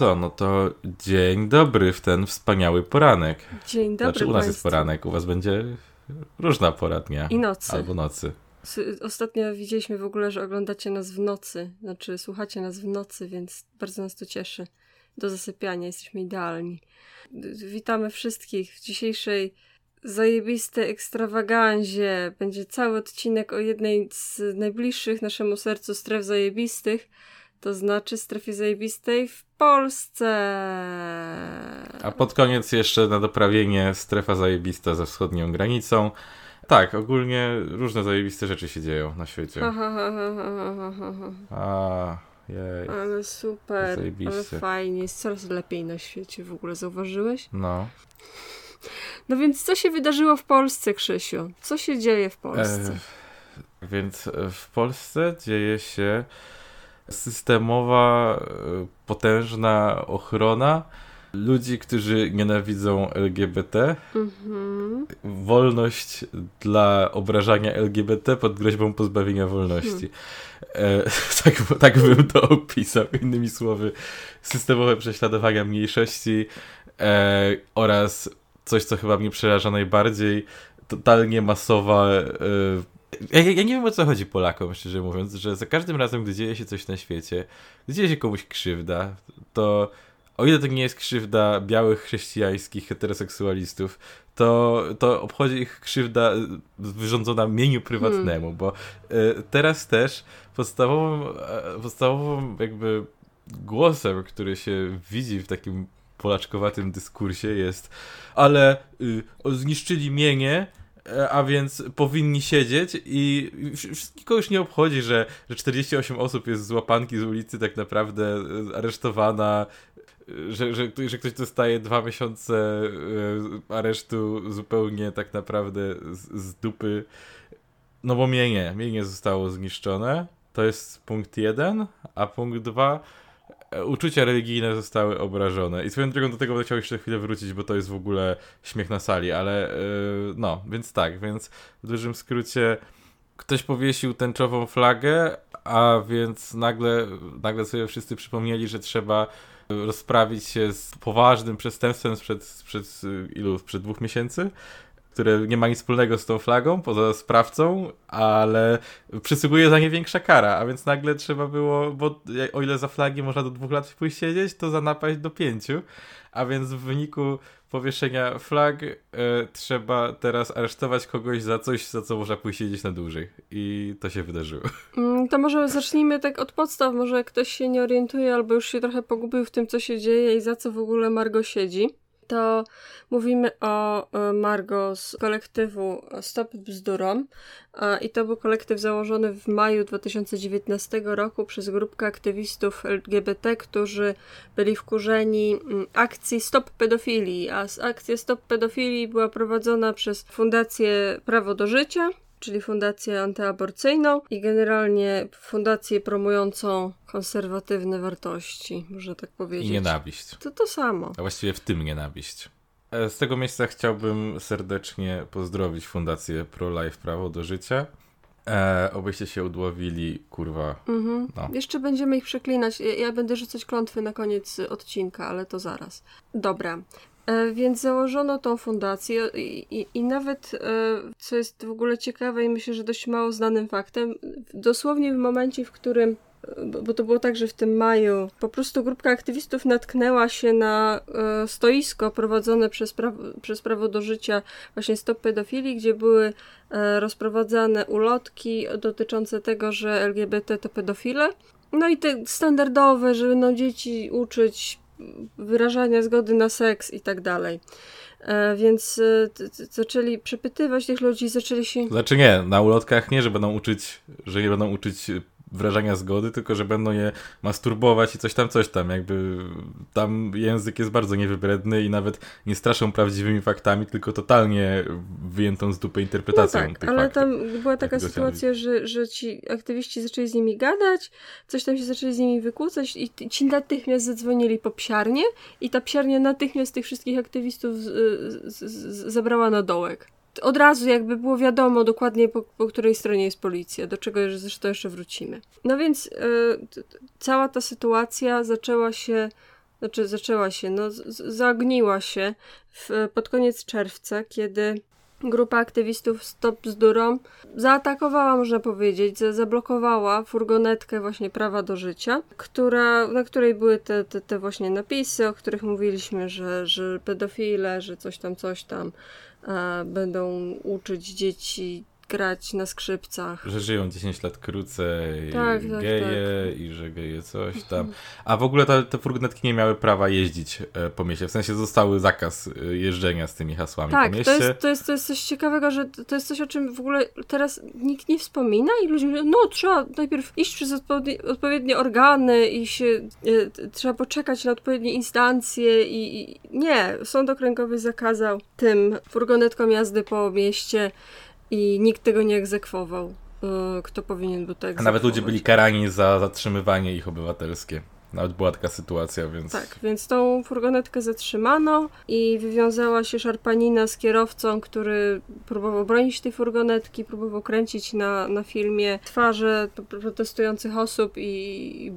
co, no to dzień dobry w ten wspaniały poranek. Dzień dobry Znaczy u nas jest państwu. poranek, u was będzie różna pora dnia. I nocy. Albo nocy. Ostatnio widzieliśmy w ogóle, że oglądacie nas w nocy. Znaczy, słuchacie nas w nocy, więc bardzo nas to cieszy. Do zasypiania jesteśmy idealni. Witamy wszystkich w dzisiejszej zajebistej ekstrawaganzie. Będzie cały odcinek o jednej z najbliższych naszemu sercu stref zajebistych. To znaczy strefie zajebistej w Polsce. A pod koniec jeszcze na doprawienie strefa zajebista ze wschodnią granicą. Tak, ogólnie różne zajebiste rzeczy się dzieją na świecie. Ha, ha, ha, ha, ha, ha, ha, ha. A, jej. Ale super, ale fajnie, jest coraz lepiej na świecie w ogóle, zauważyłeś? No. No więc co się wydarzyło w Polsce, Krzysiu? Co się dzieje w Polsce? E, więc w Polsce dzieje się systemowa, e, potężna ochrona ludzi, którzy nienawidzą LGBT. Mhm. Wolność dla obrażania LGBT pod groźbą pozbawienia wolności. E, tak, tak bym to opisał. Innymi słowy, systemowe prześladowania mniejszości e, oraz coś, co chyba mnie przeraża najbardziej, totalnie masowa. E, ja, ja nie wiem o co chodzi Polakom, szczerze mówiąc, że za każdym razem, gdy dzieje się coś na świecie, gdy dzieje się komuś krzywda, to o ile to nie jest krzywda białych chrześcijańskich heteroseksualistów, to, to obchodzi ich krzywda wyrządzona mieniu prywatnemu, bo y, teraz też podstawowym, e, podstawowym jakby głosem, który się widzi w takim polaczkowatym dyskursie jest ale y, zniszczyli mienie, a więc powinni siedzieć i wsz- wszystkiego już nie obchodzi, że, że 48 osób jest z łapanki z ulicy tak naprawdę e, aresztowana, e, że, że, że ktoś dostaje dwa miesiące e, aresztu zupełnie tak naprawdę z, z dupy. No bo mienie, mienie zostało zniszczone. To jest punkt jeden, a punkt dwa e, uczucia religijne zostały obrażone. I swoją drogą do tego będę chciał jeszcze chwilę wrócić, bo to jest w ogóle śmiech na sali, ale yy, no, więc tak, więc w dużym skrócie ktoś powiesił tęczową flagę, a więc nagle, nagle sobie wszyscy przypomnieli, że trzeba rozprawić się z poważnym przestępstwem sprzed, sprzed y, ilu? Sprzed dwóch miesięcy? Które nie ma nic wspólnego z tą flagą, poza sprawcą, ale przysługuje za nie większa kara, a więc nagle trzeba było, bo o ile za flagi można do dwóch lat pójść siedzieć, to za napaść do pięciu, a więc w wyniku powieszenia flag e, trzeba teraz aresztować kogoś za coś, za co można pójść siedzieć na dłużej. I to się wydarzyło. Mm, To może zacznijmy tak od podstaw, może ktoś się nie orientuje albo już się trochę pogubił w tym, co się dzieje i za co w ogóle Margo siedzi. To mówimy o e, Margo z kolektywu Stop Bzdurom i to był kolektyw założony w maju 2019 roku przez grupkę aktywistów LGBT, którzy byli wkurzeni mm, akcji Stop Pedofilii, a akcja Stop Pedofilii była prowadzona przez Fundację Prawo do Życia, czyli fundację antyaborcyjną i generalnie fundację promującą konserwatywne wartości, można tak powiedzieć. I nienawiść. To to samo. A właściwie w tym nienawiść. E, Z tego miejsca chciałbym serdecznie pozdrowić Fundację Pro Life Prawo do Życia. E, obyście się udłowili, kurwa. Mhm. No. Jeszcze będziemy ich przeklinać. Ja, ja będę rzucać klątwy na koniec odcinka, ale to zaraz. Dobra. E, więc założono tą fundację i, i, i nawet, e, co jest w ogóle ciekawe i myślę, że dość mało znanym faktem, dosłownie w momencie, w którym e, bo to było tak, że w tym maju po prostu grupka aktywistów natknęła się na stoisko prowadzone przez prawo, przez prawo do życia, właśnie Stop Pedofilii, gdzie były rozprowadzane ulotki dotyczące tego, że LGBT to pedofile. No i te standardowe, że będą dzieci uczyć wyrażania zgody na seks i tak dalej. E, Więc e, zaczęli przepytywać tych ludzi, zaczęli się. Znaczy nie, na ulotkach nie, że będą uczyć, że nie będą uczyć wyrażania zgody, tylko że będą je masturbować i coś tam, coś tam. Jakby tam język jest bardzo niewybredny i nawet nie straszą prawdziwymi faktami, tylko totalnie wyjętą z dupy No interpretacją tak, tych ale faktów. tam była taka sytuacja, że, że ci aktywiści zaczęli z nimi gadać, coś tam się zaczęli z nimi wykłócać i ci natychmiast zadzwonili po psiarnię i ta psiarnia natychmiast tych wszystkich aktywistów z, z, z, zabrała na dołek. Od razu jakby było wiadomo dokładnie po, po której stronie jest policja, do czego zresztą jeszcze wrócimy. No więc y, cała ta sytuacja zaczęła się, znaczy zaczęła się, no z, zaogniła się w, pod koniec czerwca, kiedy grupa aktywistów Stop Bzdurą zaatakowała, można powiedzieć, zablokowała furgonetkę właśnie Prawa do Życia, która, na której były te, te, te właśnie napisy, o których mówiliśmy, że, że pedofile, że coś tam, coś tam e, będą uczyć dzieci grać na skrzypcach. Że żyją 10 lat krócej tak, tak, geje tak. i że geje coś tam. A w ogóle te, te furgonetki nie miały prawa jeździć e, po mieście. W sensie zostały zakaz e, jeżdżenia z tymi hasłami tak, po mieście. To jest, to, jest, to jest coś ciekawego, że to jest coś, o czym w ogóle teraz nikt nie wspomina i ludzie mówią, no trzeba najpierw iść przez odpowiednie, odpowiednie organy i się e, trzeba poczekać na odpowiednie instancje i, i nie, sąd okręgowy zakazał tym furgonetkom jazdy po mieście i nikt tego nie egzekwował. E, kto powinien był to egzekwować. A nawet ludzie byli karani za zatrzymywanie ich obywatelskie. Nawet była taka sytuacja, więc. Tak, więc tą furgonetkę zatrzymano i wywiązała się szarpanina z kierowcą, który próbował bronić tej furgonetki, próbował kręcić na, na filmie twarze protestujących osób i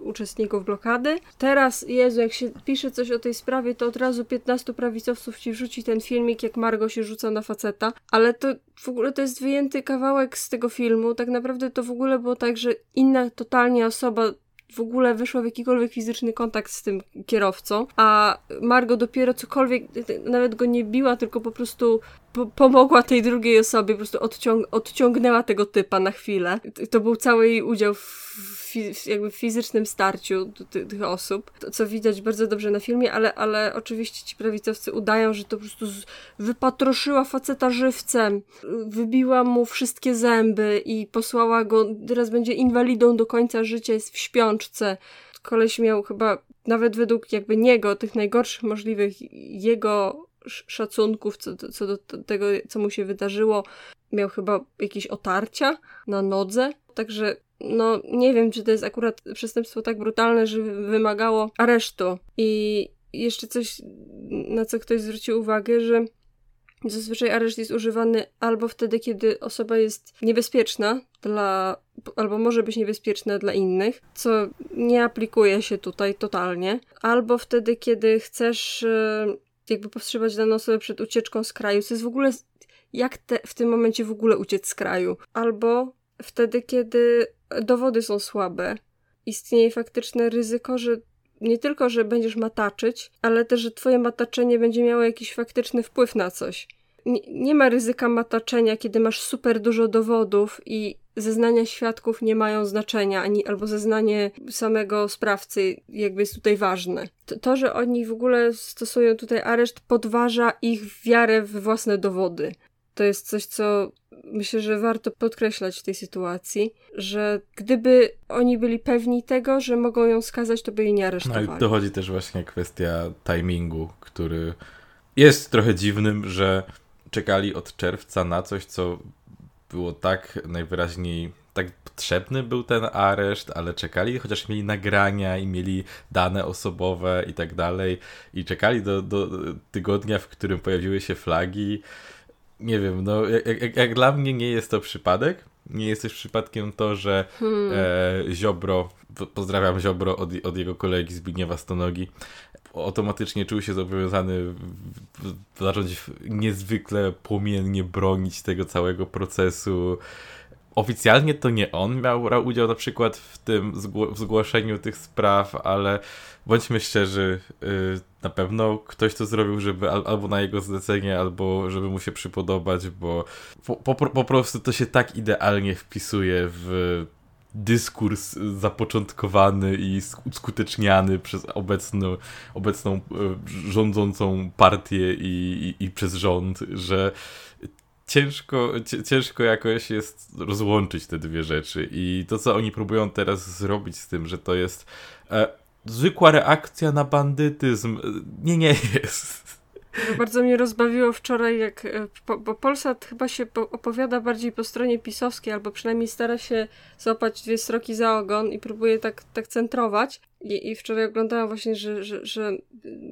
uczestników blokady. Teraz, Jezu, jak się pisze coś o tej sprawie, to od razu 15 prawicowców ci wrzuci ten filmik, jak Margo się rzuca na faceta, ale to w ogóle to jest wyjęty kawałek z tego filmu. Tak naprawdę to w ogóle było tak, że inna totalnie osoba w ogóle wyszła w jakikolwiek fizyczny kontakt z tym kierowcą, a Margo dopiero cokolwiek, nawet go nie biła, tylko po prostu pomogła tej drugiej osobie, po prostu odciąg odciągnęła tego typa na chwilę. To był cały jej udział w, jakby fizycznym starciu ty tych osób, to, co widać bardzo dobrze na filmie, ale, ale oczywiście ci prawicowcy udają, że to po prostu wypatroszyła faceta żywcem, wybiła mu wszystkie zęby i posłała go, teraz będzie inwalidą do końca życia, jest w śpiączce. Koleś miał chyba, nawet według jakby niego, tych najgorszych możliwych jego szacunków co, co do tego, co mu się wydarzyło. Miał chyba jakieś otarcia na nodze, także no nie wiem, czy to jest akurat przestępstwo tak brutalne, że wymagało aresztu. I jeszcze coś, na co ktoś zwrócił uwagę, że Zazwyczaj areszt jest używany albo wtedy, kiedy osoba jest niebezpieczna dla, albo może być niebezpieczna dla innych, co nie aplikuje się tutaj totalnie, albo wtedy, kiedy chcesz e, jakby powstrzymać daną osobę przed ucieczką z kraju, co jest w ogóle, jak te, w tym momencie w ogóle uciec z kraju, albo wtedy, kiedy dowody są słabe, istnieje faktyczne ryzyko, że nie tylko, że będziesz mataczyć, ale też, że twoje mataczenie będzie miało jakiś faktyczny wpływ na coś. Nie, nie ma ryzyka mataczenia, kiedy masz super dużo dowodów i zeznania świadków nie mają znaczenia, ani, albo zeznanie samego sprawcy jakby jest tutaj ważne. To, to, że oni w ogóle stosują tutaj areszt, podważa ich wiarę w własne dowody. To jest coś, co myślę, że warto podkreślać w tej sytuacji, że gdyby oni byli pewni tego, że mogą ją skazać, to by jej nie aresztowali. No i dochodzi też właśnie kwestia timingu, który jest trochę dziwnym, że czekali od czerwca na coś, co było tak najwyraźniej tak potrzebny był ten areszt, ale czekali, chociaż mieli nagrania i mieli dane osobowe i tak dalej i czekali do, do tygodnia, w którym pojawiły się flagi nie wiem, no jak, jak, jak, dla mnie nie jest to przypadek. Nie jest też przypadkiem to, że hmm. e, Ziobro, pozdrawiam Ziobro od, od jego kolegi Zbigniewa Stonogi, automatycznie czuł się zobowiązany zacząć niezwykle płomiennie bronić tego całego procesu. Oficjalnie to nie on miał udział na przykład w tym w zgłoszeniu tych spraw, ale bądźmy szczerzy, y, na pewno ktoś to zrobił, żeby albo na jego zlecenie, albo żeby mu się przypodobać, bo po, po, po prostu to się tak idealnie wpisuje w dyskurs zapoczątkowany i uskuteczniany przez obecną, obecną rządzącą partię i, i, i przez rząd, że ciężko, ciężko jakoś jest rozłączyć te dwie rzeczy. I to, co oni próbują teraz zrobić z tym, że to jest e, zwykła reakcja na bandytyzm. Nie, nie jest. Bardzo mnie rozbawiło wczoraj, jak. e, bo Polsat chyba się po, opowiada bardziej po stronie pisowskiej, albo przynajmniej stara się złapać dwie sroki za ogon i próbuje tak, tak centrować. I, I wczoraj oglądałam właśnie, że, że, że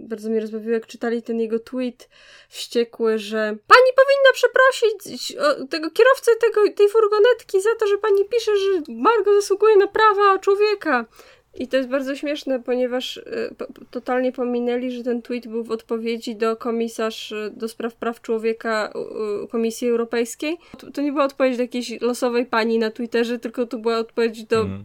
bardzo mnie rozbawiło, jak czytali ten jego tweet wściekły, że pani powinna przeprosić tego kierowcę tego, tej furgonetki za to, że pani pisze, że Margo zasługuje na prawa człowieka. I to jest bardzo śmieszne, ponieważ y, totalnie pominęli, że ten tweet był w odpowiedzi do komisarz y, do spraw praw człowieka Komisji Europejskiej. To, nie była odpowiedź do jakiejś losowej pani na Twitterze, tylko to była odpowiedź do Mm.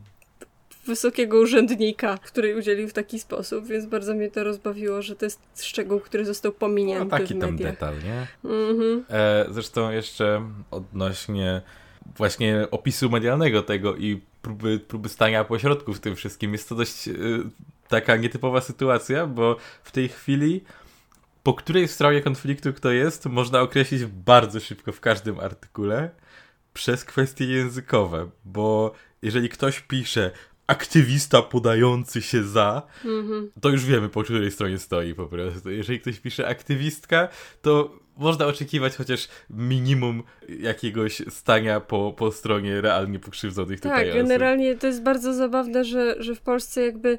wysokiego urzędnika, który udzielił w taki sposób, więc bardzo mnie to rozbawiło, że to jest szczegół, który został pominięty No, taki w tam mediach. detal, nie? Mhm. E, zresztą jeszcze odnośnie właśnie opisu medialnego tego i próby, próby stania pośrodku w tym wszystkim. Jest to dość e, taka nietypowa sytuacja, bo w tej chwili po której stronie konfliktu kto jest, można określić bardzo szybko w każdym artykule przez kwestie językowe, bo jeżeli ktoś pisze aktywista podający się za, Mhm. to już wiemy, po której stronie stoi po prostu. Jeżeli ktoś pisze aktywistka, to można oczekiwać chociaż minimum jakiegoś stania po, po stronie realnie pokrzywdzonych tutaj Tak, generalnie to jest bardzo zabawne, że, że w Polsce jakby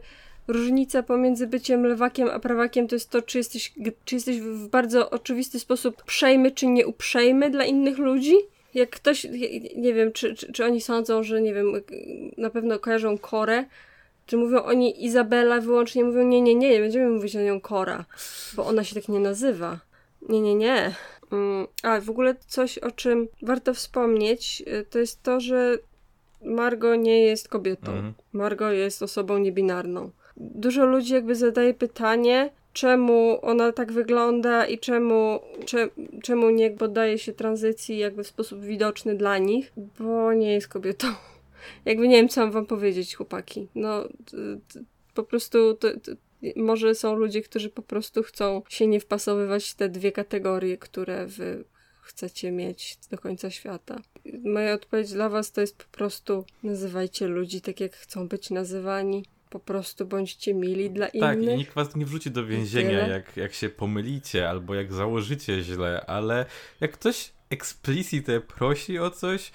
różnica pomiędzy byciem lewakiem a prawakiem to jest to, czy jesteś, czy jesteś w bardzo oczywisty sposób uprzejmy, czy nieuprzejmy dla innych ludzi. Jak ktoś, nie wiem, czy, czy, czy oni sądzą, że nie wiem, na pewno kojarzą Korę, czy mówią oni Izabela wyłącznie, mówią nie, nie, nie, nie będziemy mówić o nią Kora, bo ona się tak nie nazywa. Nie, nie, nie. Mm, A w ogóle coś, o czym warto wspomnieć, y, to jest to, że Margo nie jest kobietą. Mhm. Margo jest osobą niebinarną. Dużo ludzi jakby zadaje pytanie, czemu ona tak wygląda i czemu, cze, czemu nie poddaje się tranzycji jakby w sposób widoczny dla nich, bo nie jest kobietą. Jakby nie wiem, co mam wam powiedzieć, chłopaki. No, po prostu może są ludzie, którzy po prostu chcą się nie wpasowywać w te dwie kategorie, które wy chcecie mieć do końca świata. Moja odpowiedź dla was to jest po prostu nazywajcie ludzi tak, jak chcą być nazywani. Po prostu bądźcie mili dla Tak, i innych. nikt was nie wrzuci do więzienia, jak, jak się pomylicie, albo jak założycie źle, ale jak ktoś explicite prosi o coś,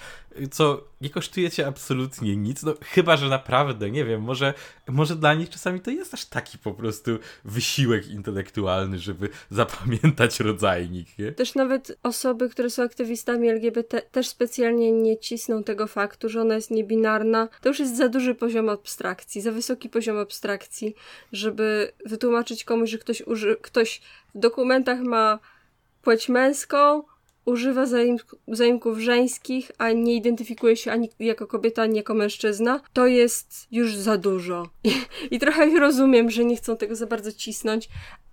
co nie kosztuje cię absolutnie nic, no chyba, że naprawdę, nie wiem, może, może dla nich czasami to jest aż taki po prostu wysiłek intelektualny, żeby zapamiętać rodzajnik, nie? Też nawet osoby, które są aktywistami LGBT, też specjalnie nie cisną tego faktu, że ona jest niebinarna. To już jest za duży poziom abstrakcji, za wysoki poziom abstrakcji, żeby wytłumaczyć komuś, że ktoś, uży- ktoś w dokumentach ma płeć męską, używa zaim- zaimków żeńskich, a nie identyfikuje się ani jako kobieta, ani jako mężczyzna, to jest już za dużo. I, i trochę rozumiem, że nie chcą tego za bardzo cisnąć,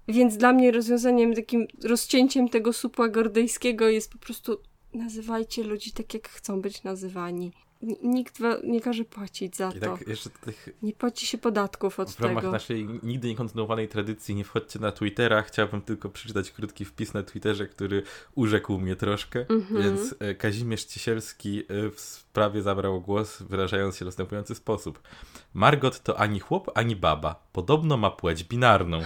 więc dla mnie rozwiązaniem, takim rozcięciem tego supła gordyjskiego jest po prostu nazywajcie ludzi tak, jak chcą być nazywani. Nikt nie każe płacić za I to. tak Nie płaci się podatków od W ramach tego. naszej nigdy nie kontynuowanej tradycji nie wchodźcie na Twittera. Chciałbym tylko przeczytać krótki wpis na Twitterze, który urzekł mnie troszkę. Mhm. Więc e, Kazimierz Ciesielski e, w sprawie zabrał głos, wyrażając się w następujący sposób. Margot to ani chłop, ani baba. Podobno ma płeć binarną.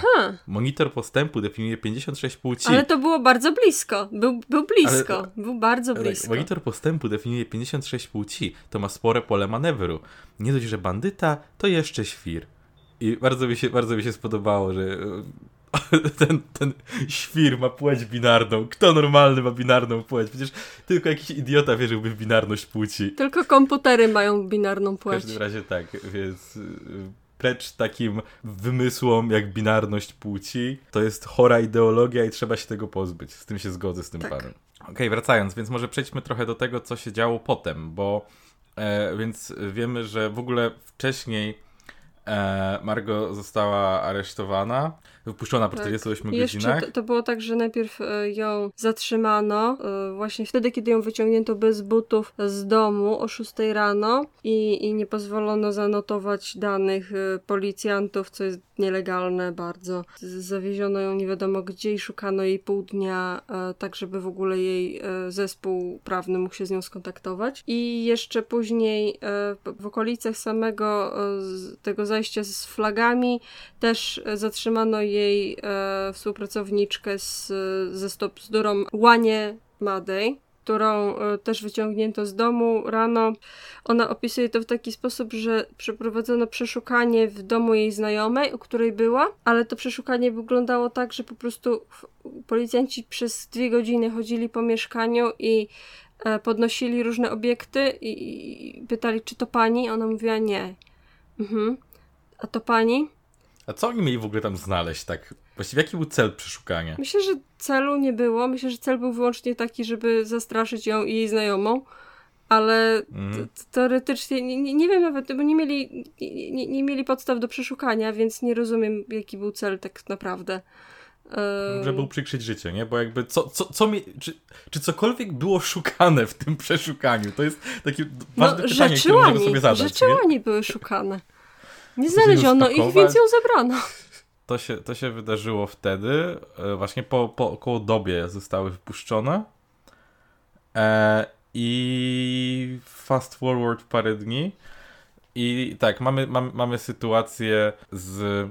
Monitor postępu definiuje 56 płci. ale to było bardzo blisko. Był, był blisko. Ale- Był bardzo blisko. Monitor postępu definiuje 56 płci. To ma spore pole manewru. Nie dość, że bandyta, to jeszcze świr. I bardzo mi się, bardzo mi się spodobało, że ten, ten świr ma płeć binarną. Kto normalny ma binarną płeć? Przecież tylko jakiś idiota wierzyłby w binarność płci. Tylko komputery mają binarną W płeć. każdym razie tak, więc y, precz takim wymysłom jak binarność płci. To jest chora ideologia i trzeba się tego pozbyć. Z tym się zgodzę z tym Tak. panem. Okej, wracając, więc może przejdźmy trochę do tego, co się działo potem, bo e, więc wiemy, że w ogóle wcześniej e, Margo została aresztowana, wypuszczona po Tak. 48 Jeszcze godzinach. to, to było tak, że najpierw e, ją zatrzymano, e, właśnie wtedy, kiedy ją wyciągnięto bez butów z domu o 6 rano i, i nie pozwolono zanotować danych e, policjantów, co jest nielegalne bardzo. Zawieziono ją nie wiadomo gdzie i szukano jej pół dnia, tak żeby w ogóle jej zespół prawny mógł się z nią skontaktować. I jeszcze później w okolicach samego tego zajścia z flagami też zatrzymano jej e, współpracowniczkę z, ze Stop Bzdurą Łanie Madej, którą e, też wyciągnięto z domu rano. Ona opisuje to w taki sposób, że przeprowadzono przeszukanie w domu jej znajomej, u której była, ale to przeszukanie wyglądało tak, że po prostu policjanci przez dwie godziny chodzili po mieszkaniu i e, podnosili różne obiekty i, i pytali, czy to pani? Ona mówiła nie. Mhm. A to pani? A co oni mieli w ogóle tam znaleźć, tak? Właściwie jaki był cel przeszukania? Myślę, że celu nie było. Myślę, że cel był wyłącznie taki, żeby zastraszyć ją i jej znajomą. Ale t- teoretycznie nie, nie, nie wiem nawet, bo nie mieli, nie, nie, mieli podstaw do przeszukania, więc nie rozumiem, jaki był cel tak naprawdę. E, Żeby uprzykrzyć życie, nie? Bo jakby co, co, co mi, czy, czy cokolwiek było szukane w tym przeszukaniu? To jest takie ważne no, pytanie, które możemy sobie zadać. rzeczy nie? były szukane. Nie znaleziono ich, więc ją zabrano. To się, to się wydarzyło wtedy, e, właśnie po, po około dobie zostały wypuszczone. E, I fast forward parę dni. I tak, mamy, mamy, mamy sytuację z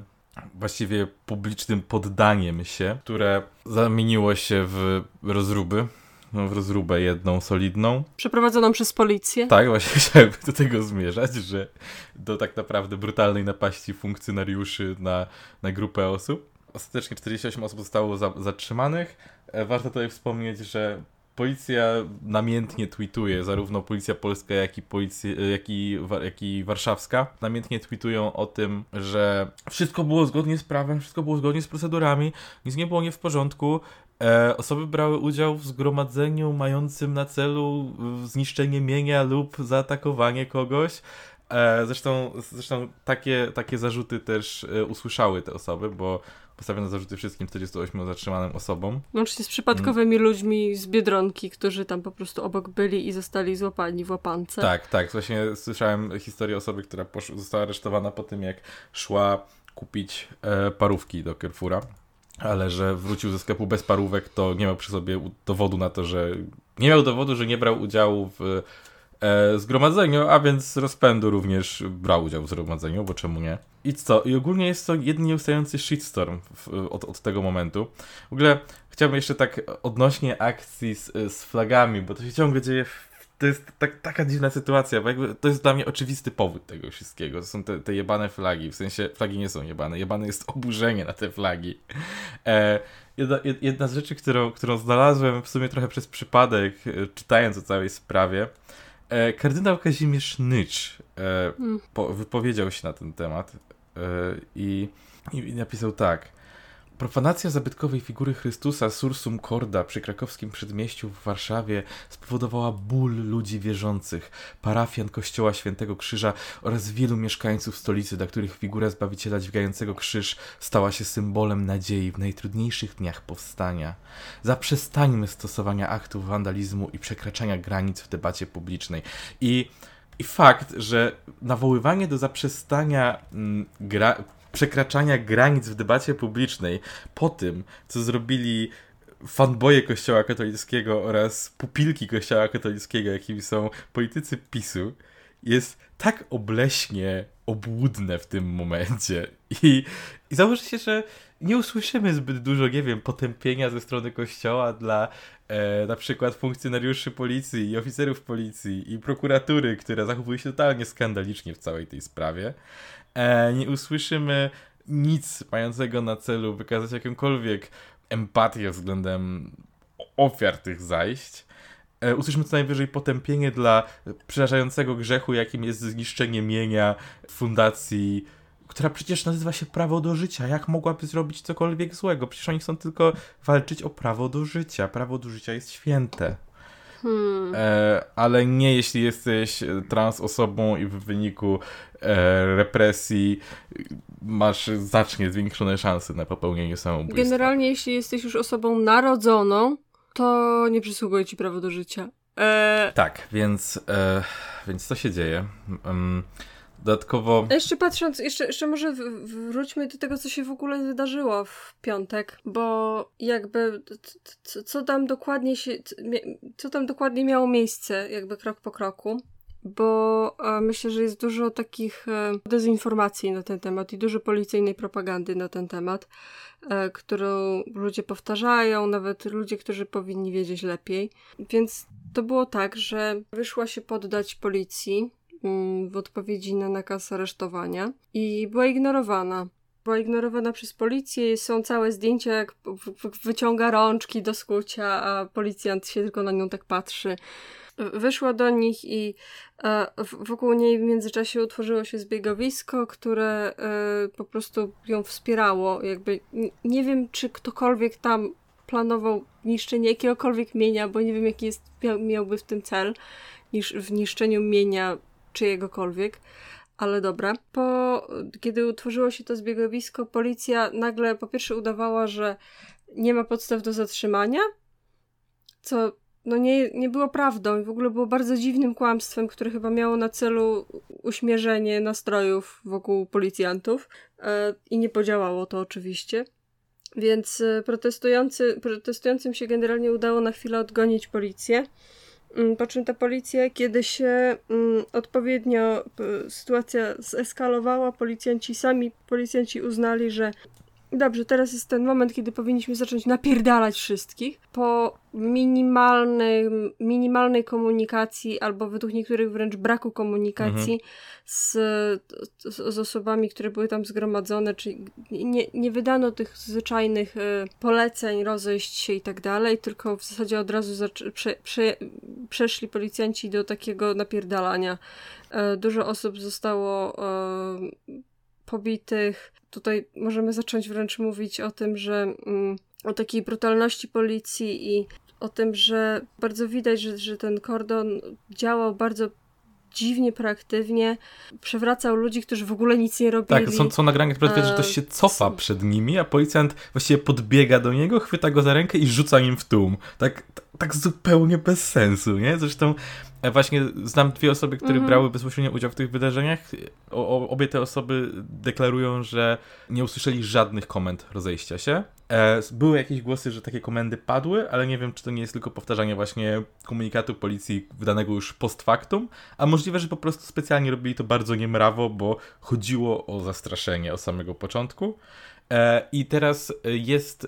właściwie publicznym poddaniem się, które zamieniło się w rozruby. No, w rozrubę jedną solidną. Przeprowadzoną przez policję. Tak, właśnie chciałem do tego zmierzać, że do tak naprawdę brutalnej napaści funkcjonariuszy na, na grupę osób. Ostatecznie 48 osób zostało za, zatrzymanych. E, Warto tutaj wspomnieć, że policja namiętnie tweetuje, zarówno policja polska, jak i, policja, jak i, jak i warszawska, namiętnie tweetują o tym, że wszystko było zgodnie z prawem, wszystko było zgodnie z procedurami, nic nie było nie w porządku. E, osoby brały udział w zgromadzeniu mającym na celu y, zniszczenie mienia lub zaatakowanie kogoś. E, zresztą zresztą takie, takie zarzuty też e, usłyszały te osoby, bo postawiono zarzuty wszystkim 48 zatrzymanym osobom. Łącznie z przypadkowymi ludźmi z Biedronki, którzy tam po prostu obok byli i zostali złapani w łapance. Tak, tak. Właśnie słyszałem historię osoby, która została aresztowana po tym, jak szła kupić e, parówki do Carrefoura, ale że wrócił ze sklepu bez parówek, to nie miał przy sobie dowodu na to, że nie miał dowodu, że nie brał udziału w e, zgromadzeniu, a więc z rozpędu również brał udział w zgromadzeniu, bo czemu nie? I co? I ogólnie jest to jeden nieustający shitstorm w, od, od tego momentu. W ogóle chciałbym jeszcze tak odnośnie akcji z, z flagami, bo to się ciągle dzieje w to jest tak, taka dziwna sytuacja, bo jakby to jest dla mnie oczywisty powód tego wszystkiego. To są te, te jebane flagi, w sensie flagi nie są jebane, jebane jest oburzenie na te flagi. E, jedna, jed- jedna z rzeczy, którą, którą znalazłem w sumie trochę przez przypadek, e, czytając o całej sprawie, e, kardynał Kazimierz Nycz e, Hmm. po, wypowiedział się na ten temat e, i, i napisał tak. Profanacja zabytkowej figury Chrystusa Sursum Corda przy krakowskim przedmieściu w Warszawie spowodowała ból ludzi wierzących, parafian Kościoła Świętego Krzyża oraz wielu mieszkańców stolicy, dla których figura Zbawiciela dźwigającego krzyż stała się symbolem nadziei w najtrudniejszych dniach powstania. Zaprzestańmy stosowania aktów wandalizmu i przekraczania granic w debacie publicznej. I i fakt, że nawoływanie do zaprzestania mm, gra- przekraczania granic w debacie publicznej po tym, co zrobili fanboje Kościoła katolickiego oraz pupilki Kościoła katolickiego, jakimi są politycy PiSu, jest tak obleśnie obłudne w tym momencie. I, i założę się, że nie usłyszymy zbyt dużo, nie wiem, potępienia ze strony Kościoła dla e, na przykład funkcjonariuszy policji i oficerów policji i prokuratury, która zachowuje się totalnie skandalicznie w całej tej sprawie. E, nie usłyszymy nic mającego na celu wykazać jakąkolwiek empatię względem ofiar tych zajść. E, usłyszymy co najwyżej potępienie dla przerażającego grzechu, jakim jest zniszczenie mienia fundacji, która przecież nazywa się Prawo do Życia. Jak mogłaby zrobić cokolwiek złego? Przecież oni chcą tylko walczyć o prawo do życia. Prawo do życia jest święte. Hmm. E, ale nie jeśli jesteś e, trans osobą i w wyniku e, represji e, masz znacznie zwiększone szanse na popełnienie samobójstwa. Generalnie, jeśli jesteś już osobą narodzoną, to nie przysługuje ci prawo do życia. E, Tak, więc, e, więc co się dzieje? Em, Dodatkowo. Jeszcze patrząc, jeszcze, jeszcze może wróćmy do tego, co się w ogóle wydarzyło w piątek, bo jakby co, tam dokładnie się, co tam dokładnie miało miejsce, jakby krok po kroku bo myślę, że jest dużo takich e, dezinformacji na ten temat i dużo policyjnej propagandy na ten temat, e, którą ludzie powtarzają, nawet ludzie, którzy powinni wiedzieć lepiej. Więc to było tak, że wyszła się poddać policji w odpowiedzi na nakaz aresztowania i była ignorowana. Była ignorowana przez policję, są całe zdjęcia, jak wyciąga rączki do skucia, a policjant się tylko na nią tak patrzy wyszła do nich i e, wokół niej w międzyczasie utworzyło się zbiegowisko, które e, po prostu ją wspierało. Jakby nie wiem, czy ktokolwiek tam planował niszczenie jakiegokolwiek mienia, bo nie wiem, jaki jest, miał, miałby w tym cel, niż w niszczeniu mienia czyjegokolwiek. Ale dobra. Po, kiedy utworzyło się to zbiegowisko, policja nagle po pierwsze udawała, że nie ma podstaw do zatrzymania, co no nie, nie było prawdą i w ogóle było bardzo dziwnym kłamstwem, które chyba miało na celu uśmierzenie nastrojów wokół policjantów e, i nie podziałało to oczywiście. Więc e, protestujący, protestującym się generalnie udało na chwilę odgonić policję. Mm, po czym ta policja, kiedy się mm, odpowiednio sytuacja zeskalowała, policjanci sami policjanci uznali, że Dobrze, teraz jest ten moment, kiedy powinniśmy zacząć napierdalać wszystkich. Po minimalnej, minimalnej komunikacji, albo według niektórych wręcz braku komunikacji mhm. z, z, osobami, które były tam zgromadzone, czyli nie, nie wydano tych zwyczajnych y, poleceń, rozejść się i tak dalej, tylko w zasadzie od razu prze, prze, przeszli policjanci do takiego napierdalania. Y, dużo osób zostało y, pobitych. Tutaj możemy zacząć wręcz mówić o tym, że mm, o takiej brutalności policji i o tym, że bardzo widać, że, że ten kordon działał bardzo dziwnie proaktywnie, przewracał ludzi, którzy w ogóle nic nie robili. Tak, są, są nagrania, które widać, że ktoś się cofa przed nimi, a policjant właściwie podbiega do niego, chwyta go za rękę i rzuca nim w tłum. Tak, tak zupełnie bez sensu, nie? Zresztą E, właśnie znam dwie osoby, które mm -hmm. brały bezpośrednio udział w tych wydarzeniach. O, obie te osoby deklarują, że nie usłyszeli żadnych komend rozejścia się. E, były jakieś głosy, że takie komendy padły, ale nie wiem, czy to nie jest tylko powtarzanie właśnie komunikatu policji wydanego już post factum, a możliwe, że po prostu specjalnie robili to bardzo niemrawo, bo chodziło o zastraszenie od samego początku. E, I teraz jest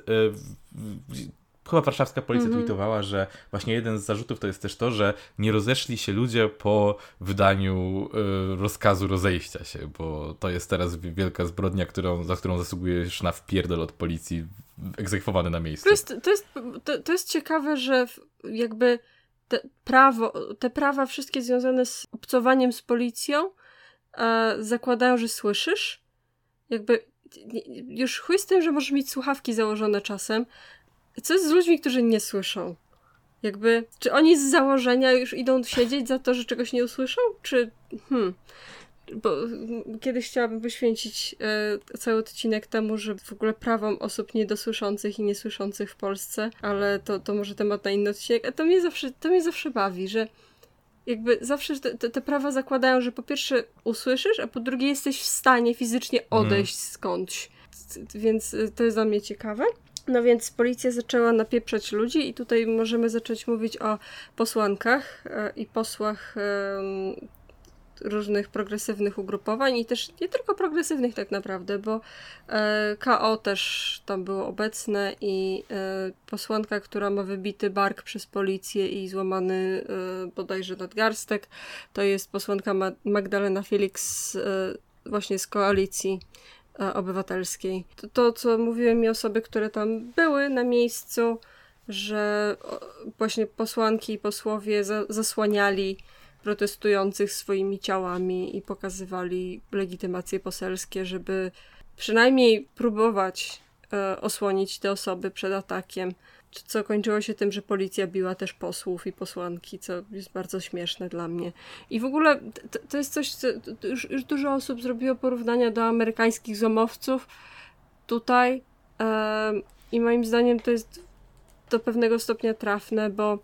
chyba warszawska policja mm -hmm. tweetowała, że właśnie jeden z zarzutów to jest też to, że nie rozeszli się ludzie po wydaniu rozkazu rozejścia się, bo to jest teraz wielka zbrodnia, którą, za którą zasługujesz na wpierdol od policji egzekwowany na miejscu. To jest, to jest, to, to jest ciekawe, że jakby te, prawo, te prawa wszystkie związane z obcowaniem z policją e, zakładają, że słyszysz. Jakby już chuj z tym, że możesz mieć słuchawki założone czasem, co jest z ludźmi, którzy nie słyszą? Jakby, czy oni z założenia już idą siedzieć za to, że czegoś nie usłyszą? Czy, hmm, bo kiedyś chciałabym poświęcić e, cały odcinek temu, że w ogóle prawom osób niedosłyszących i niesłyszących w Polsce, ale to, to może temat na inny odcinek. A to mnie zawsze, to mnie zawsze bawi, że jakby zawsze te, te, te prawa zakładają, że po pierwsze usłyszysz, a po drugie jesteś w stanie fizycznie odejść mm. skądś. Więc e, to jest dla mnie ciekawe. No więc policja zaczęła napieprzać ludzi i tutaj możemy zacząć mówić o posłankach e, i posłach różnych progresywnych ugrupowań i też nie tylko progresywnych tak naprawdę, bo e, KO też tam było obecne i e, posłanka, która ma wybity bark przez policję i złamany bodajże nadgarstek, to jest posłanka Magdalena Felix właśnie z koalicji E, obywatelskiej. To, to, co mówiły mi osoby, które tam były na miejscu, że właśnie posłanki i posłowie za, zasłaniali protestujących swoimi ciałami i pokazywali legitymacje poselskie, żeby przynajmniej próbować e, osłonić te osoby przed atakiem co kończyło się tym, że policja biła też posłów i posłanki, co jest bardzo śmieszne dla mnie. I w ogóle to, to jest coś, co już, już, dużo osób zrobiło porównania do amerykańskich zomowców tutaj e, i moim zdaniem to jest do pewnego stopnia trafne, bo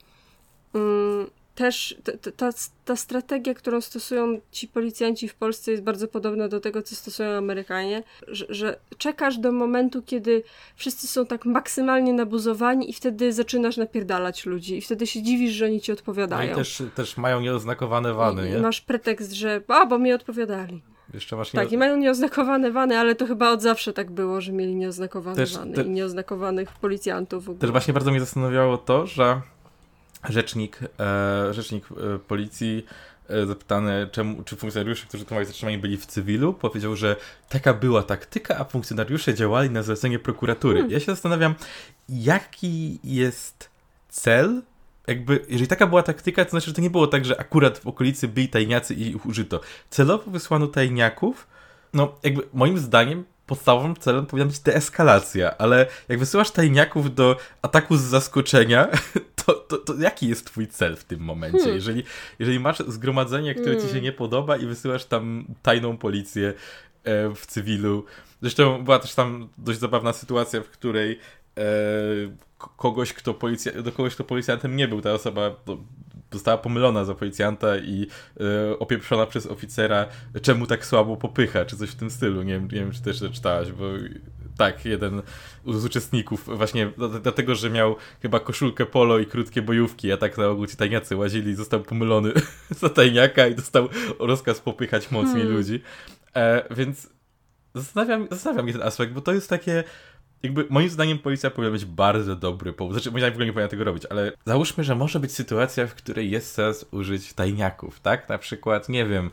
mm, też ta, ta, strategia, którą stosują ci policjanci w Polsce jest bardzo podobna do tego, co stosują Amerykanie, że, że czekasz do momentu, kiedy wszyscy są tak maksymalnie nabuzowani i wtedy zaczynasz napierdalać ludzi i wtedy się dziwisz, że oni ci odpowiadają. No i też, też mają nieoznakowane wany, I, nie? Masz pretekst, że a, bo mi odpowiadali. Jeszcze masz Tak, i mają nieoznakowane wany, ale to chyba od zawsze tak było, że mieli nieoznakowane Też wany te- i nieoznakowanych policjantów w ogóle. Też właśnie bardzo mnie zastanawiało to, że rzecznik, e, rzecznik e, policji e, zapytany, czemu, czy funkcjonariusze, którzy tu mają zatrzymani, byli w cywilu, powiedział, że taka była taktyka, a funkcjonariusze działali na zlecenie prokuratury. Hmm. Ja się zastanawiam, jaki jest cel? Jakby, jeżeli taka była taktyka, to znaczy, że to nie było tak, że akurat w okolicy byli tajniacy i ich użyto. Celowo wysłano tajniaków, no jakby moim zdaniem podstawowym celem powinna być deeskalacja, ale jak wysyłasz tajniaków do ataku z zaskoczenia, to, to, to jaki jest twój cel w tym momencie? Hmm. Jeżeli, jeżeli masz zgromadzenie, które ci się Hmm. nie podoba i wysyłasz tam tajną policję e, w cywilu. Zresztą była też tam dość zabawna sytuacja, w której e, kogoś, kto policja, do kogoś, kto policjantem nie był, ta osoba do, została pomylona za policjanta i e, opieprzona przez oficera, czemu tak słabo popycha, czy coś w tym stylu. Nie wiem, nie wiem czy też to czytałaś, bo tak, jeden z uczestników, właśnie dlatego, że miał chyba koszulkę polo i krótkie bojówki, a tak na ogół ci tajniacy łazili, został pomylony za tajniaka i dostał rozkaz popychać mocniej Hmm. ludzi. E, więc zastanawiam, zastanawiam mnie ten aspekt, bo to jest takie jakby moim zdaniem policja powinna być bardzo dobry powód. Znaczy, moim zdaniem w ogóle nie powinna tego robić, ale załóżmy, że może być sytuacja, w której jest sens użyć tajniaków, tak? Na przykład, nie wiem,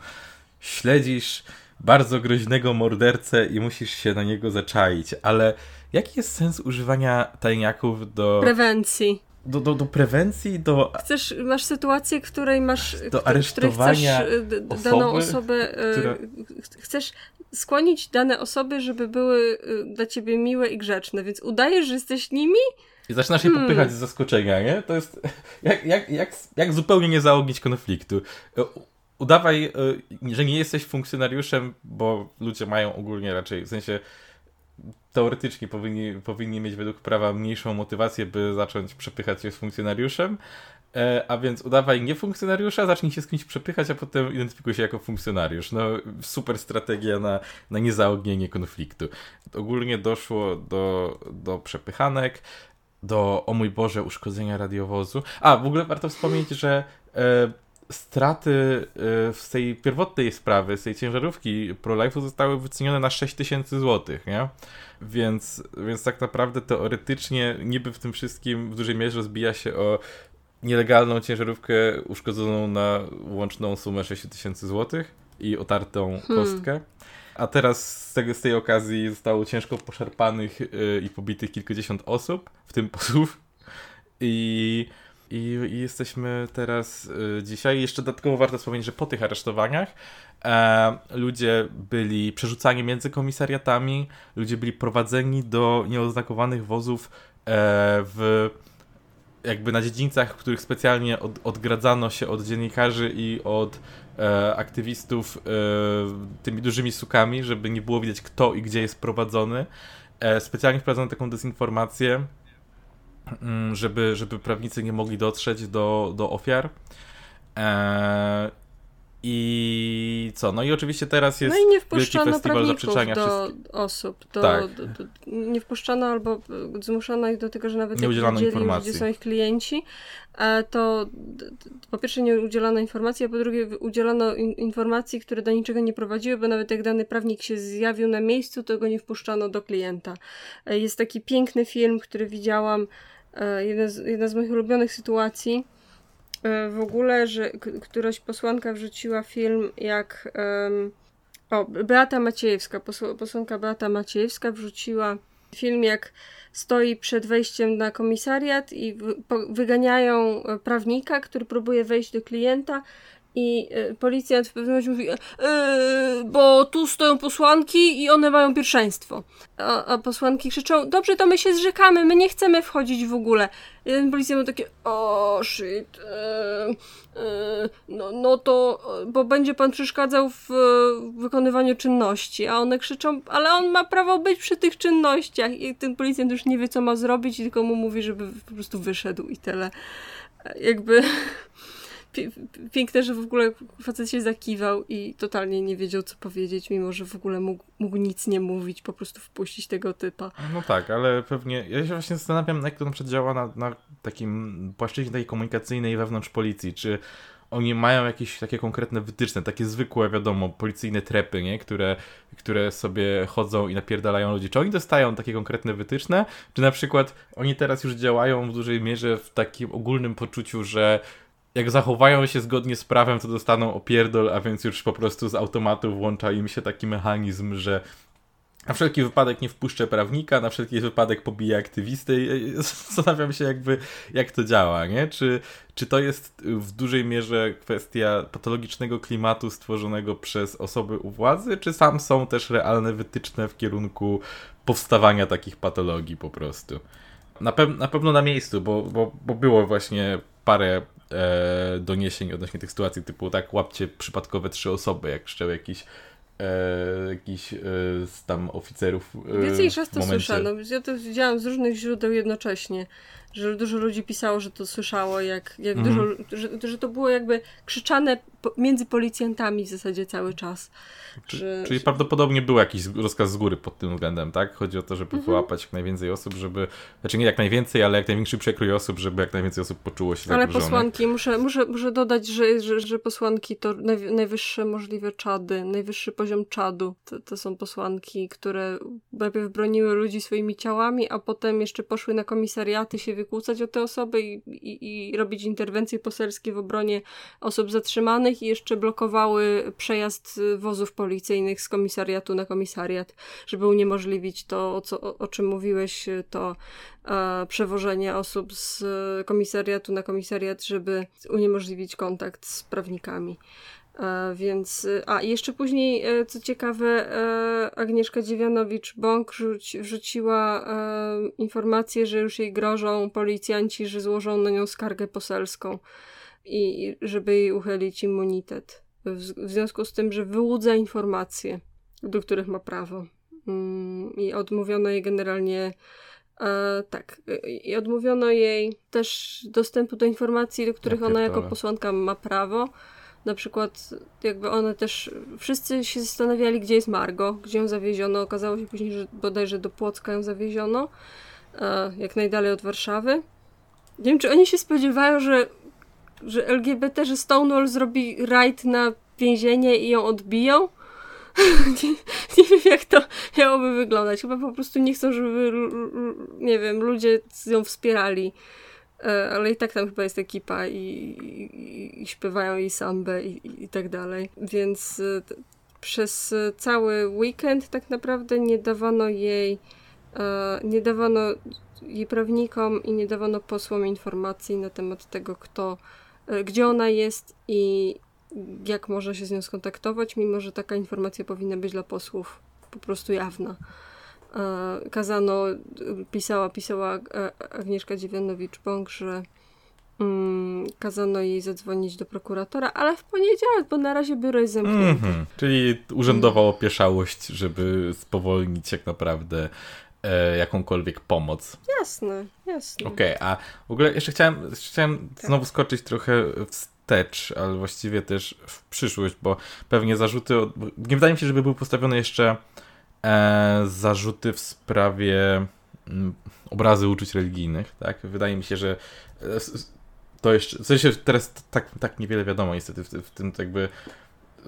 śledzisz bardzo groźnego mordercę i musisz się na niego zaczaić, ale jaki jest sens używania tajniaków do, Prewencji. Do, do, do prewencji, do Chcesz, masz sytuację, w której masz, w której aresztowania chcesz y, d- d- osoby, daną osobę, y, która- ch- chcesz skłonić dane osoby, żeby były y, dla ciebie miłe i grzeczne, więc udajesz, że jesteś nimi? I zaczynasz się Hmm. popychać z zaskoczenia, nie? To jest jak, jak, jak, jak zupełnie nie zaognić konfliktu. Udawaj, że nie jesteś funkcjonariuszem, bo ludzie mają ogólnie raczej, w sensie teoretycznie powinni, powinni mieć według prawa mniejszą motywację, by zacząć przepychać się z funkcjonariuszem. E, a więc udawaj nie funkcjonariusza, zacznij się z kimś przepychać, a potem identyfikuj się jako funkcjonariusz. No, super strategia na, na niezaognienie konfliktu. Ogólnie doszło do, do przepychanek, do, o mój Boże, uszkodzenia radiowozu. A, w ogóle warto wspomnieć, że e, straty e, z tej pierwotnej sprawy, z tej ciężarówki ProLife'u zostały wycenione na 6 tysięcy złotych, nie? Więc, więc tak naprawdę teoretycznie niby w tym wszystkim w dużej mierze rozbija się o nielegalną ciężarówkę uszkodzoną na łączną sumę 6 tysięcy złotych i otartą kostkę. A teraz z, tego, z tej okazji zostało ciężko poszarpanych yy, i pobitych kilkadziesiąt osób, w tym posłów. I, i, i jesteśmy teraz y, dzisiaj. Jeszcze dodatkowo warto wspomnieć, że po tych aresztowaniach e, ludzie byli przerzucani między komisariatami, ludzie byli prowadzeni do nieoznakowanych wozów e, w jakby na dziedzińcach, w których specjalnie od, odgradzano się od dziennikarzy i od e, aktywistów e, tymi dużymi sukami, żeby nie było widać kto i gdzie jest prowadzony. E, specjalnie wprowadzono taką dezinformację, mm, żeby, żeby prawnicy nie mogli dotrzeć do, do ofiar. E, I co? No i oczywiście teraz jest No i nie wielki festiwal zaprzeczania do wszystkich. osób. Do, Tak. do, do, nie wpuszczano albo y, zmuszono ich do tego, że nawet Nie udzielano wiedzieli, informacji. gdzie są ich klienci, e, to po pierwsze nie udzielono informacji, a po drugie udzielono in, informacji, które do niczego nie prowadziły, bo nawet jak dany prawnik się zjawił na miejscu, to go nie wpuszczano do klienta. E, Jest taki piękny film, który widziałam, e, jedna z, jedna z moich ulubionych sytuacji, e, w ogóle, że któraś posłanka wrzuciła film, jak em, o, Beata Maciejewska, posł- posłanka Beata Maciejewska wrzuciła film, jak stoi przed wejściem na komisariat i wyganiają e, prawnika, który próbuje wejść do klienta i e, policjant w pewnym mówi, e, bo tu stoją posłanki i one mają pierwszeństwo. A, a posłanki krzyczą, dobrze, to my się zrzekamy, my nie chcemy wchodzić w ogóle. Jeden policjant ma takie, o shit, e, no, no to, bo będzie pan przeszkadzał w e, wykonywaniu czynności, a one krzyczą, ale on ma prawo być przy tych czynnościach i ten policjant już nie wie, co ma zrobić i tylko mu mówi, żeby po prostu wyszedł i tyle. Jakby piękne, że w ogóle facet się zakiwał i totalnie nie wiedział, co powiedzieć, mimo że w ogóle mógł, mógł nic nie mówić, po prostu wpuścić tego typa. No tak, ale pewnie. Ja się właśnie zastanawiam, jak to na przykład działa na, na takim płaszczyźnie komunikacyjnej wewnątrz policji. Czy oni mają jakieś takie konkretne wytyczne, takie zwykłe, wiadomo, policyjne trepy, nie? Które, które sobie chodzą i napierdalają ludzi. Czy oni dostają takie konkretne wytyczne? Czy na przykład oni teraz już działają w dużej mierze w takim ogólnym poczuciu, że jak zachowają się zgodnie z prawem, to dostaną opierdol, a więc już po prostu z automatu włącza im się taki mechanizm, że na wszelki wypadek nie wpuszczę prawnika, na wszelki wypadek pobiję aktywisty. Zastanawiam się jakby, jak to działa, nie? Czy, czy to jest w dużej mierze kwestia patologicznego klimatu stworzonego przez osoby u władzy, czy sam są też realne wytyczne w kierunku powstawania takich patologii po prostu? Na, pew na pewno na miejscu, bo, bo, bo było właśnie parę e, doniesień odnośnie tych sytuacji, typu tak łapcie przypadkowe trzy osoby, jak wszczęły jakiś e, jakiś e, z tam oficerów. E, Więcej niż raz w to momencie- słyszano. Ja to widziałam z różnych źródeł jednocześnie, że dużo ludzi pisało, że to słyszało, jak, jak Mhm. dużo, że, że to było jakby krzyczane między policjantami w zasadzie cały czas. Czy, że, czyli że- prawdopodobnie był jakiś rozkaz z góry pod tym względem, tak? Chodzi o to, żeby Mhm. wyłapać jak najwięcej osób, żeby. Znaczy nie jak najwięcej, ale jak największy przekrój osób, żeby jak najwięcej osób poczuło się Ale posłanki, muszę, muszę, muszę dodać, że, że, że posłanki to naj, najwyższe możliwe czady, najwyższy poziom czadu. To, to są posłanki, które najpierw broniły ludzi swoimi ciałami, a potem jeszcze poszły na komisariaty się wykłócać o te osoby i, i, i robić interwencje poselskie w obronie osób zatrzymanych i jeszcze blokowały przejazd y, wozów policyjnych z komisariatu na komisariat, żeby uniemożliwić to, o, co, o, czym mówiłeś, y, to e, przewożenie osób z e, komisariatu na komisariat, żeby uniemożliwić kontakt z prawnikami. E, więc, e, a jeszcze później, e, co ciekawe, Agnieszka Dziewianowicz-Bąk rzuci, wrzuciła informację, że już jej grożą policjanci, że złożą na nią skargę poselską i żeby jej uchylić immunitet. W, związku z tym, że wyłudza informacje, do których ma prawo. Mm, I odmówiono jej generalnie E, tak. I odmówiono jej też dostępu do informacji, do których Ja ona jako posłanka ma prawo. Na przykład, jakby one też. Wszyscy się zastanawiali, gdzie jest Margo, gdzie ją zawieziono. Okazało się później, że bodajże do Płocka ją zawieziono, e, jak najdalej od Warszawy. Nie wiem, czy oni się spodziewają, że, że LGBT, że Stonewall zrobi rajd na więzienie i ją odbiją. nie, nie wiem, jak to miałoby wyglądać. Chyba po prostu nie chcą, żeby, nie wiem, ludzie nią wspierali. E, Ale i tak tam chyba jest ekipa i, i, i śpiewają jej sambę i, i, i tak dalej. Więc e, przez e, cały weekend tak naprawdę nie dawano jej, nie dawano jej prawnikom i nie dawano posłom informacji na temat tego, kto, gdzie ona jest i jak można się z nią skontaktować, mimo że taka informacja powinna być dla posłów po prostu jawna. Kazano, e, pisała, pisała e, Agnieszka Dziewianowicz-Bąk, że mm, kazano jej zadzwonić do prokuratora, ale w poniedziałek, bo na razie biuro jest zamknięte. Mhm. Czyli urzędowa opieszałość, żeby spowolnić jak naprawdę e, jakąkolwiek pomoc. Jasne, jasne. Okej, a w ogóle jeszcze chciałem, jeszcze chciałem Tak. znowu skoczyć trochę wstecz, ale właściwie też w przyszłość, bo pewnie zarzuty, od, nie wydaje mi się, żeby były postawione jeszcze e, zarzuty w sprawie mm, obrazy uczuć religijnych, tak? Wydaje mi się, że e, to jeszcze, w sensie teraz tak, tak niewiele wiadomo niestety w, w tym jakby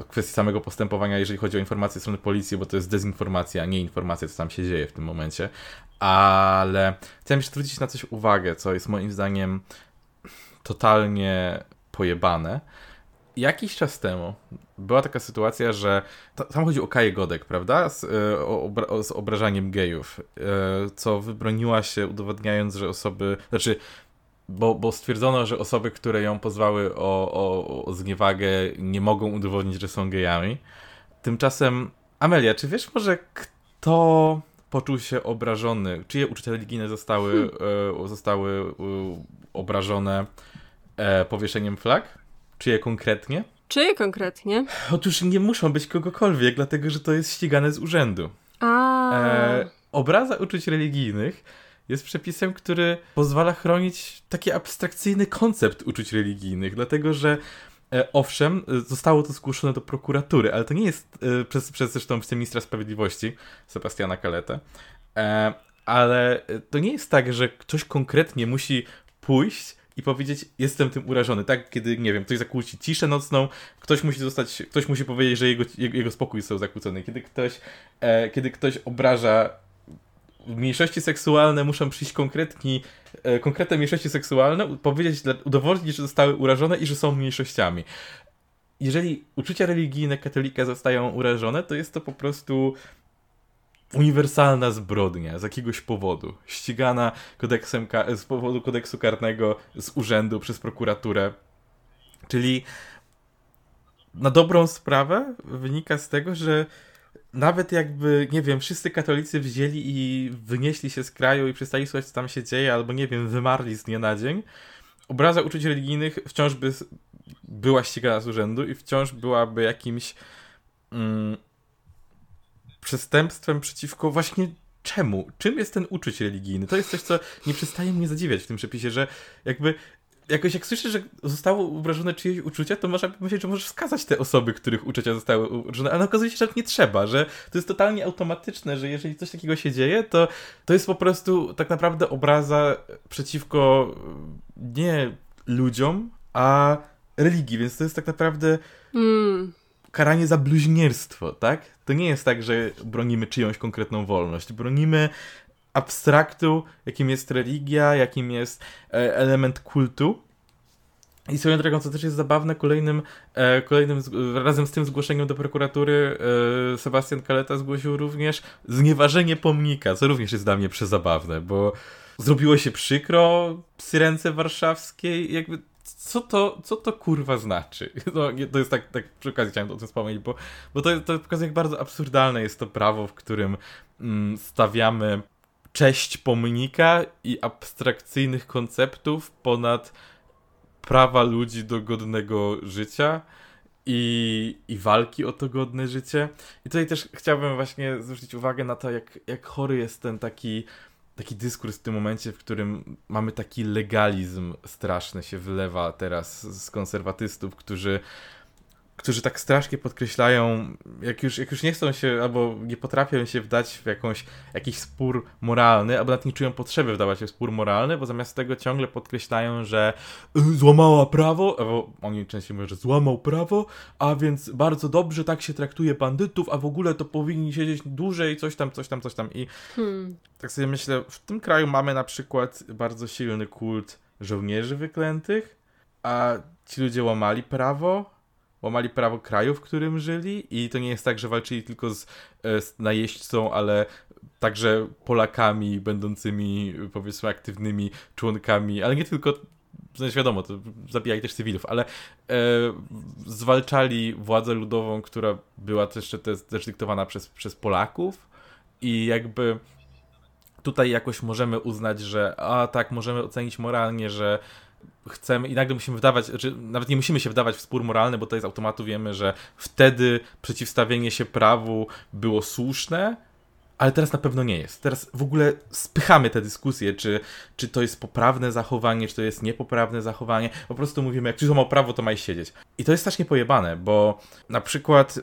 kwestii samego postępowania, jeżeli chodzi o informacje strony policji, bo to jest dezinformacja, a nie informacja, co tam się dzieje w tym momencie. Ale chciałem jeszcze zwrócić na coś uwagę, co jest moim zdaniem totalnie pojebane. Jakiś czas temu była taka sytuacja, że ta- tam chodzi o Kaję Godek, prawda? Z, e, o, obra- z obrażaniem gejów, e, co wybroniła się udowadniając, że osoby, znaczy bo, bo stwierdzono, że osoby, które ją pozwały o, o, o zniewagę, nie mogą udowodnić, że są gejami. Tymczasem, Amelia, czy wiesz może, kto poczuł się obrażony? Czyje uczucia religijne zostały, e, zostały e, obrażone e, powieszeniem flag? Czyje konkretnie? Czyje konkretnie? Otóż nie muszą być kogokolwiek, dlatego że to jest ścigane z urzędu. A, E, obraza uczuć religijnych jest przepisem, który pozwala chronić taki abstrakcyjny koncept uczuć religijnych, dlatego że e, owszem, zostało to zgłoszone do prokuratury, ale to nie jest e, przez, przez zresztą wiceministra sprawiedliwości Sebastiana Kaletę, e, ale to nie jest tak, że ktoś konkretnie musi pójść i powiedzieć, jestem tym urażony, tak? Kiedy, nie wiem, ktoś zakłóci ciszę nocną, ktoś musi zostać, ktoś musi powiedzieć, że jego, jego, spokój został zakłócony. Kiedy ktoś, e, kiedy ktoś obraża mniejszości seksualne, muszą przyjść konkretni, e, konkretne mniejszości seksualne, powiedzieć, udowodnić, że zostały urażone i że są mniejszościami. Jeżeli uczucia religijne katolika zostają urażone, to jest to po prostu uniwersalna zbrodnia z jakiegoś powodu, ścigana kodeksem z powodu kodeksu karnego z urzędu przez prokuraturę. Czyli na dobrą sprawę wynika z tego, że nawet jakby, nie wiem, wszyscy katolicy wzięli i wynieśli się z kraju i przestali słuchać, co tam się dzieje, albo nie wiem, wymarli z dnia na dzień, obraza uczuć religijnych wciąż by była ścigana z urzędu i wciąż byłaby jakimś mm, przestępstwem przeciwko właśnie czemu? Czym jest ten uczuć religijny? To jest coś, co nie przestaje mnie zadziwiać w tym przepisie, że jakby jakoś jak słyszysz, że zostało obrażone czyjeś uczucia, to można myśleć, że możesz wskazać te osoby, których uczucia zostały urażone, ale okazuje się, że nie trzeba, że to jest totalnie automatyczne, że jeżeli coś takiego się dzieje, to to jest po prostu tak naprawdę obraza przeciwko nie ludziom, a religii, więc to jest tak naprawdę mm karanie za bluźnierstwo, tak? To nie jest tak, że bronimy czyjąś konkretną wolność. Bronimy abstraktu, jakim jest religia, jakim jest e, element kultu. I swoją drogą, co też jest zabawne, kolejnym, e, kolejnym razem z tym zgłoszeniem do prokuratury e, Sebastian Kaleta zgłosił również znieważenie pomnika, co również jest dla mnie przezabawne, bo zrobiło się przykro Syrence Warszawskiej, jakby co to, co to kurwa znaczy? No, to jest tak, tak przy okazji chciałem o tym wspomnieć, bo, bo to, to pokazuje, jak bardzo absurdalne jest to prawo, w którym mm, stawiamy cześć pomnika i abstrakcyjnych konceptów ponad prawa ludzi do godnego życia i, i walki o to godne życie. I tutaj też chciałbym właśnie zwrócić uwagę na to, jak, jak chory jest ten taki taki dyskurs w tym momencie, w którym mamy taki legalizm straszny się wylewa teraz z konserwatystów, którzy którzy tak strasznie podkreślają, jak już, jak już nie chcą się, albo nie potrafią się wdać w jakąś, jakiś spór moralny, albo nawet nie czują potrzeby wdawać się w spór moralny, bo zamiast tego ciągle podkreślają, że y, złamała prawo, albo oni częściej mówią, że złamał prawo, a więc bardzo dobrze tak się traktuje bandytów, a w ogóle to powinni siedzieć dłużej, coś tam, coś tam, coś tam. I hmm. tak sobie myślę, w tym kraju mamy na przykład bardzo silny kult żołnierzy wyklętych, a ci ludzie łamali prawo, łamali prawo kraju, w którym żyli i to nie jest tak, że walczyli tylko z, e, z najeźdźcą, ale także Polakami będącymi powiedzmy aktywnymi członkami, ale nie tylko znaczy wiadomo, to zabijali też cywilów, ale e, zwalczali władzę ludową, która była też, też, też dyktowana przez, przez Polaków i jakby tutaj jakoś możemy uznać, że a tak, możemy ocenić moralnie, że chcemy i nagle musimy wydawać, znaczy nawet nie musimy się wdawać w spór moralny, bo to jest automatu wiemy, że wtedy przeciwstawienie się prawu było słuszne, ale teraz na pewno nie jest. Teraz w ogóle spychamy tę dyskusję, czy, czy to jest poprawne zachowanie, czy to jest niepoprawne zachowanie. Po prostu mówimy, jak ktoś ma prawo, to ma siedzieć. I to jest strasznie pojebane, bo na przykład e,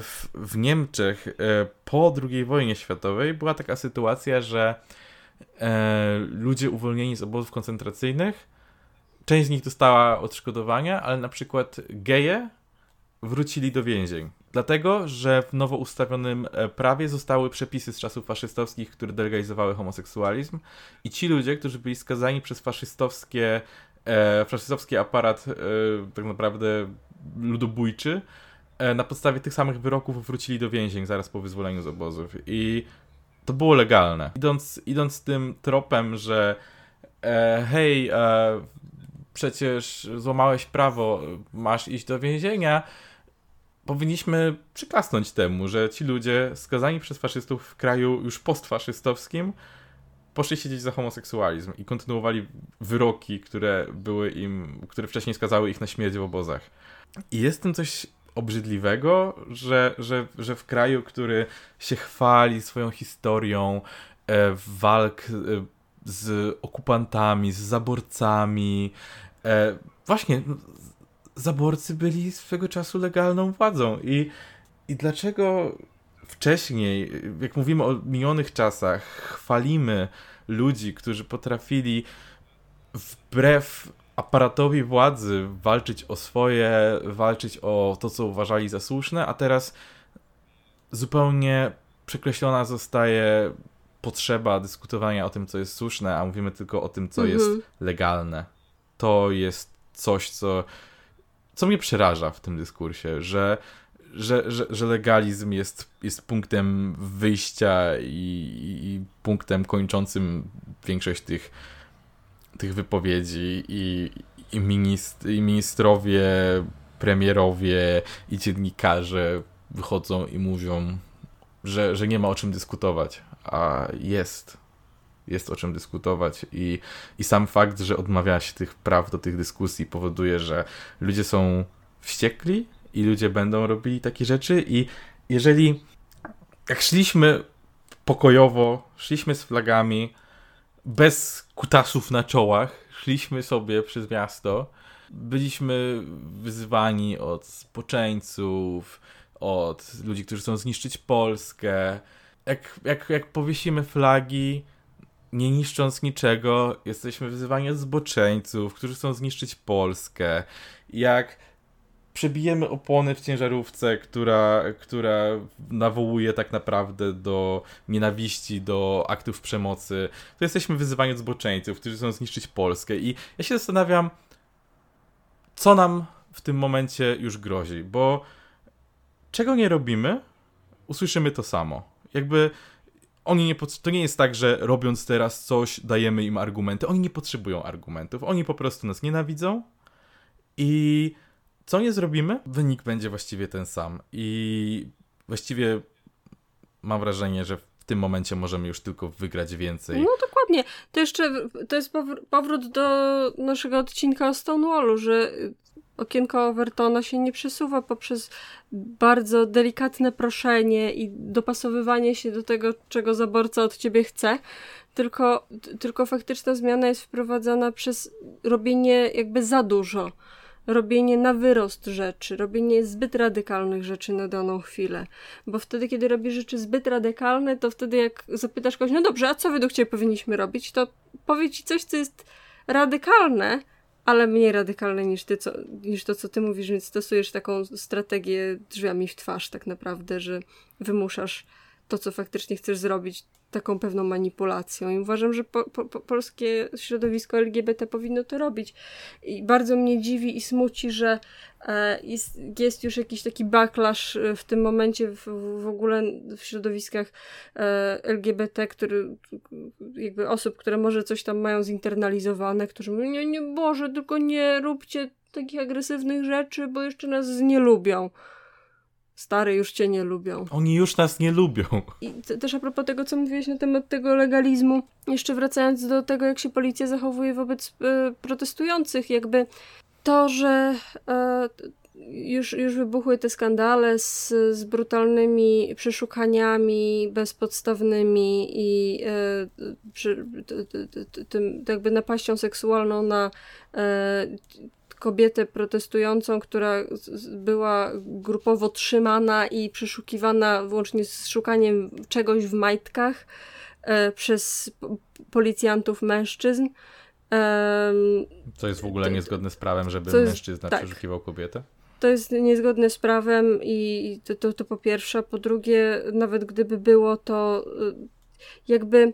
w, w Niemczech e, po II wojnie światowej była taka sytuacja, że e, ludzie uwolnieni z obozów koncentracyjnych Część z nich dostała odszkodowania, ale na przykład geje wrócili do więzień. Dlatego, że w nowo ustawionym e, prawie zostały przepisy z czasów faszystowskich, które delegalizowały homoseksualizm i ci ludzie, którzy byli skazani przez faszystowskie, e, faszystowski aparat e, tak naprawdę ludobójczy, e, na podstawie tych samych wyroków wrócili do więzień zaraz po wyzwoleniu z obozów i to było legalne. Idąc, idąc tym tropem, że e, hej, e, przecież złamałeś prawo, masz iść do więzienia, powinniśmy przyklasnąć temu, że ci ludzie skazani przez faszystów w kraju już postfaszystowskim poszli siedzieć za homoseksualizm i kontynuowali wyroki, które były im, które wcześniej skazały ich na śmierć w obozach. I jest tym coś obrzydliwego, że, że, że w kraju, który się chwali swoją historią e, walk e, z okupantami, z zaborcami. E, właśnie, no, zaborcy byli swego czasu legalną władzą i, i dlaczego wcześniej, jak mówimy o minionych czasach, chwalimy ludzi, którzy potrafili wbrew aparatowi władzy walczyć o swoje, walczyć o to, co uważali za słuszne, a teraz zupełnie przekreślona zostaje potrzeba dyskutowania o tym, co jest słuszne, a mówimy tylko o tym, co mhm. jest legalne. To jest coś, co, co mnie przeraża w tym dyskursie, że, że, że, że legalizm jest, jest punktem wyjścia i, i punktem kończącym większość tych, tych wypowiedzi i, i, ministr, i ministrowie, premierowie i dziennikarze wychodzą i mówią, że, że nie ma o czym dyskutować, a jest. Jest o czym dyskutować i, i sam fakt, że odmawia się tych praw do tych dyskusji powoduje, że ludzie są wściekli i ludzie będą robili takie rzeczy i jeżeli jak szliśmy pokojowo, szliśmy z flagami, bez kutasów na czołach, szliśmy sobie przez miasto, byliśmy wyzwani od spoczęńców, od ludzi, którzy chcą zniszczyć Polskę. Jak, jak, jak powiesimy flagi, nie niszcząc niczego, jesteśmy wyzywani od zboczeńców, którzy chcą zniszczyć Polskę. Jak przebijemy opony w ciężarówce, która, która nawołuje tak naprawdę do nienawiści, do aktów przemocy, to jesteśmy wyzywani od zboczeńców, którzy chcą zniszczyć Polskę. I ja się zastanawiam, co nam w tym momencie już grozi, bo czego nie robimy, usłyszymy to samo. Jakby oni nie to nie jest tak, że robiąc teraz coś, dajemy im argumenty. Oni nie potrzebują argumentów. Oni po prostu nas nienawidzą i co nie zrobimy, wynik będzie właściwie ten sam. I właściwie mam wrażenie, że w tym momencie możemy już tylko wygrać więcej. No dokładnie. To jeszcze to jest powrót do naszego odcinka o Stonewallu, że okienko Overtona się nie przesuwa poprzez bardzo delikatne proszenie i dopasowywanie się do tego, czego zaborca od ciebie chce, tylko, tylko faktyczna zmiana jest wprowadzana przez robienie jakby za dużo robienie na wyrost rzeczy, robienie zbyt radykalnych rzeczy na daną chwilę. Bo wtedy, kiedy robisz rzeczy zbyt radykalne, to wtedy jak zapytasz kogoś, no dobrze, a co według Ciebie powinniśmy robić, to powie Ci coś, co jest radykalne, ale mniej radykalne niż, ty, co, niż to, co ty mówisz, więc stosujesz taką strategię drzwiami w twarz tak naprawdę, że wymuszasz to, co faktycznie chcesz zrobić, taką pewną manipulacją. I uważam, że po, po, polskie środowisko LGBT powinno to robić. I bardzo mnie dziwi i smuci, że e, jest, jest już jakiś taki backlash e, w tym momencie w, w ogóle w środowiskach e, LGBT, który, jakby osób, które może coś tam mają zinternalizowane, którzy mówią, nie, nie, Boże, tylko nie róbcie takich agresywnych rzeczy, bo jeszcze nas nie lubią. Stary, już cię nie lubią. Oni już nas nie lubią. I też a propos tego, co mówiłeś na temat tego legalizmu, jeszcze wracając do tego, jak się policja zachowuje wobec e, protestujących, jakby to, że e, już, już wybuchły te skandale z, z brutalnymi przeszukaniami bezpodstawnymi i e, przy, tym jakby napaścią seksualną na kobietę protestującą, która była grupowo trzymana i przeszukiwana włącznie z szukaniem czegoś w majtkach e, przez policjantów mężczyzn. Co jest w ogóle niezgodne z prawem, żeby jest, mężczyzna tak. przeszukiwał kobietę? To jest niezgodne z prawem i to, to, to po pierwsze. Po drugie, nawet gdyby było, to y, jakby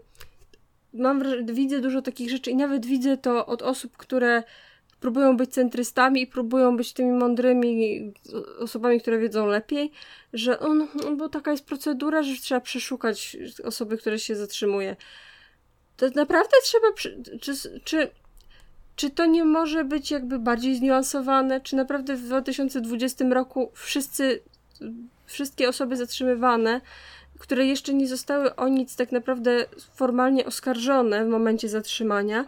mam widzę dużo takich rzeczy i nawet widzę to od osób, które próbują być centrystami i próbują być tymi mądrymi osobami, które wiedzą lepiej, że on, no bo taka jest procedura, że trzeba przeszukać osoby, które się zatrzymuje. To naprawdę trzeba, czy, czy, czy to nie może być jakby bardziej zniuansowane? Czy naprawdę w 2020 roku wszyscy, wszystkie osoby zatrzymywane, które jeszcze nie zostały o nic tak naprawdę formalnie oskarżone w momencie zatrzymania,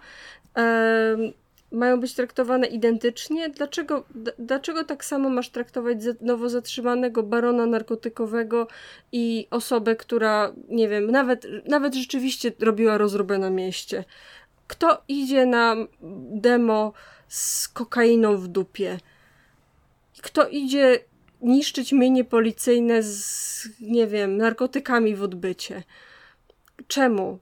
mają być traktowane identycznie? Dlaczego, dlaczego tak samo masz traktować nowo zatrzymanego barona narkotykowego i osobę, która, nie wiem, nawet, nawet rzeczywiście robiła rozróbę na mieście? Kto idzie na demo z kokainą w dupie? Kto idzie niszczyć mienie policyjne z, nie wiem, narkotykami w odbycie? Czemu?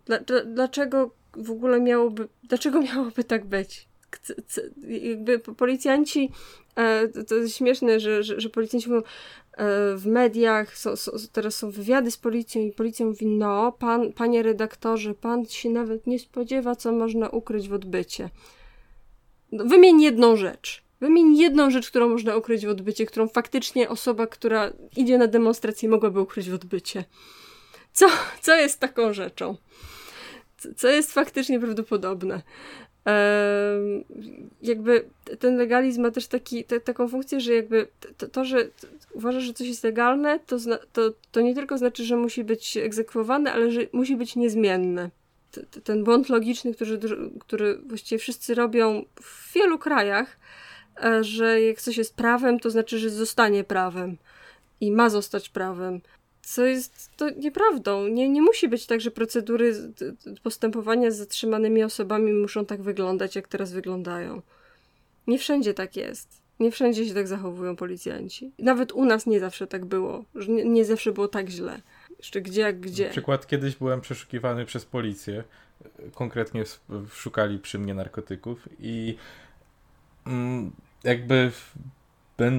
Dlaczego w ogóle miałoby, dlaczego miałoby tak być? Jakby policjanci, e, to jest śmieszne, że, że, że policjanci mówią, e, w mediach, są, są, teraz są wywiady z policją i policja mówi, no, pan, panie redaktorze, pan się nawet nie spodziewa, co można ukryć w odbycie. No, wymień jedną rzecz. Wymień jedną rzecz, którą można ukryć w odbycie, którą faktycznie osoba, która idzie na demonstrację, mogłaby ukryć w odbycie. Co, co jest taką rzeczą? Co jest faktycznie prawdopodobne? Jakby ten legalizm ma też taki, te, taką funkcję, że jakby to, to że uważasz, że coś jest legalne, to, zna, to, to nie tylko znaczy, że musi być egzekwowane, ale że musi być niezmienne. Ten błąd logiczny, który, który właściwie wszyscy robią w wielu krajach, e, że jak coś jest prawem, to znaczy, że zostanie prawem i ma zostać prawem co jest to nieprawdą. Nie, nie musi być tak, że procedury postępowania z zatrzymanymi osobami muszą tak wyglądać, jak teraz wyglądają. Nie wszędzie tak jest. Nie wszędzie się tak zachowują policjanci. Nawet u nas nie zawsze tak było. Nie, nie zawsze było tak źle. Jeszcze gdzie jak gdzie. Na przykład kiedyś byłem przeszukiwany przez policję. Konkretnie szukali przy mnie narkotyków i mm, jakby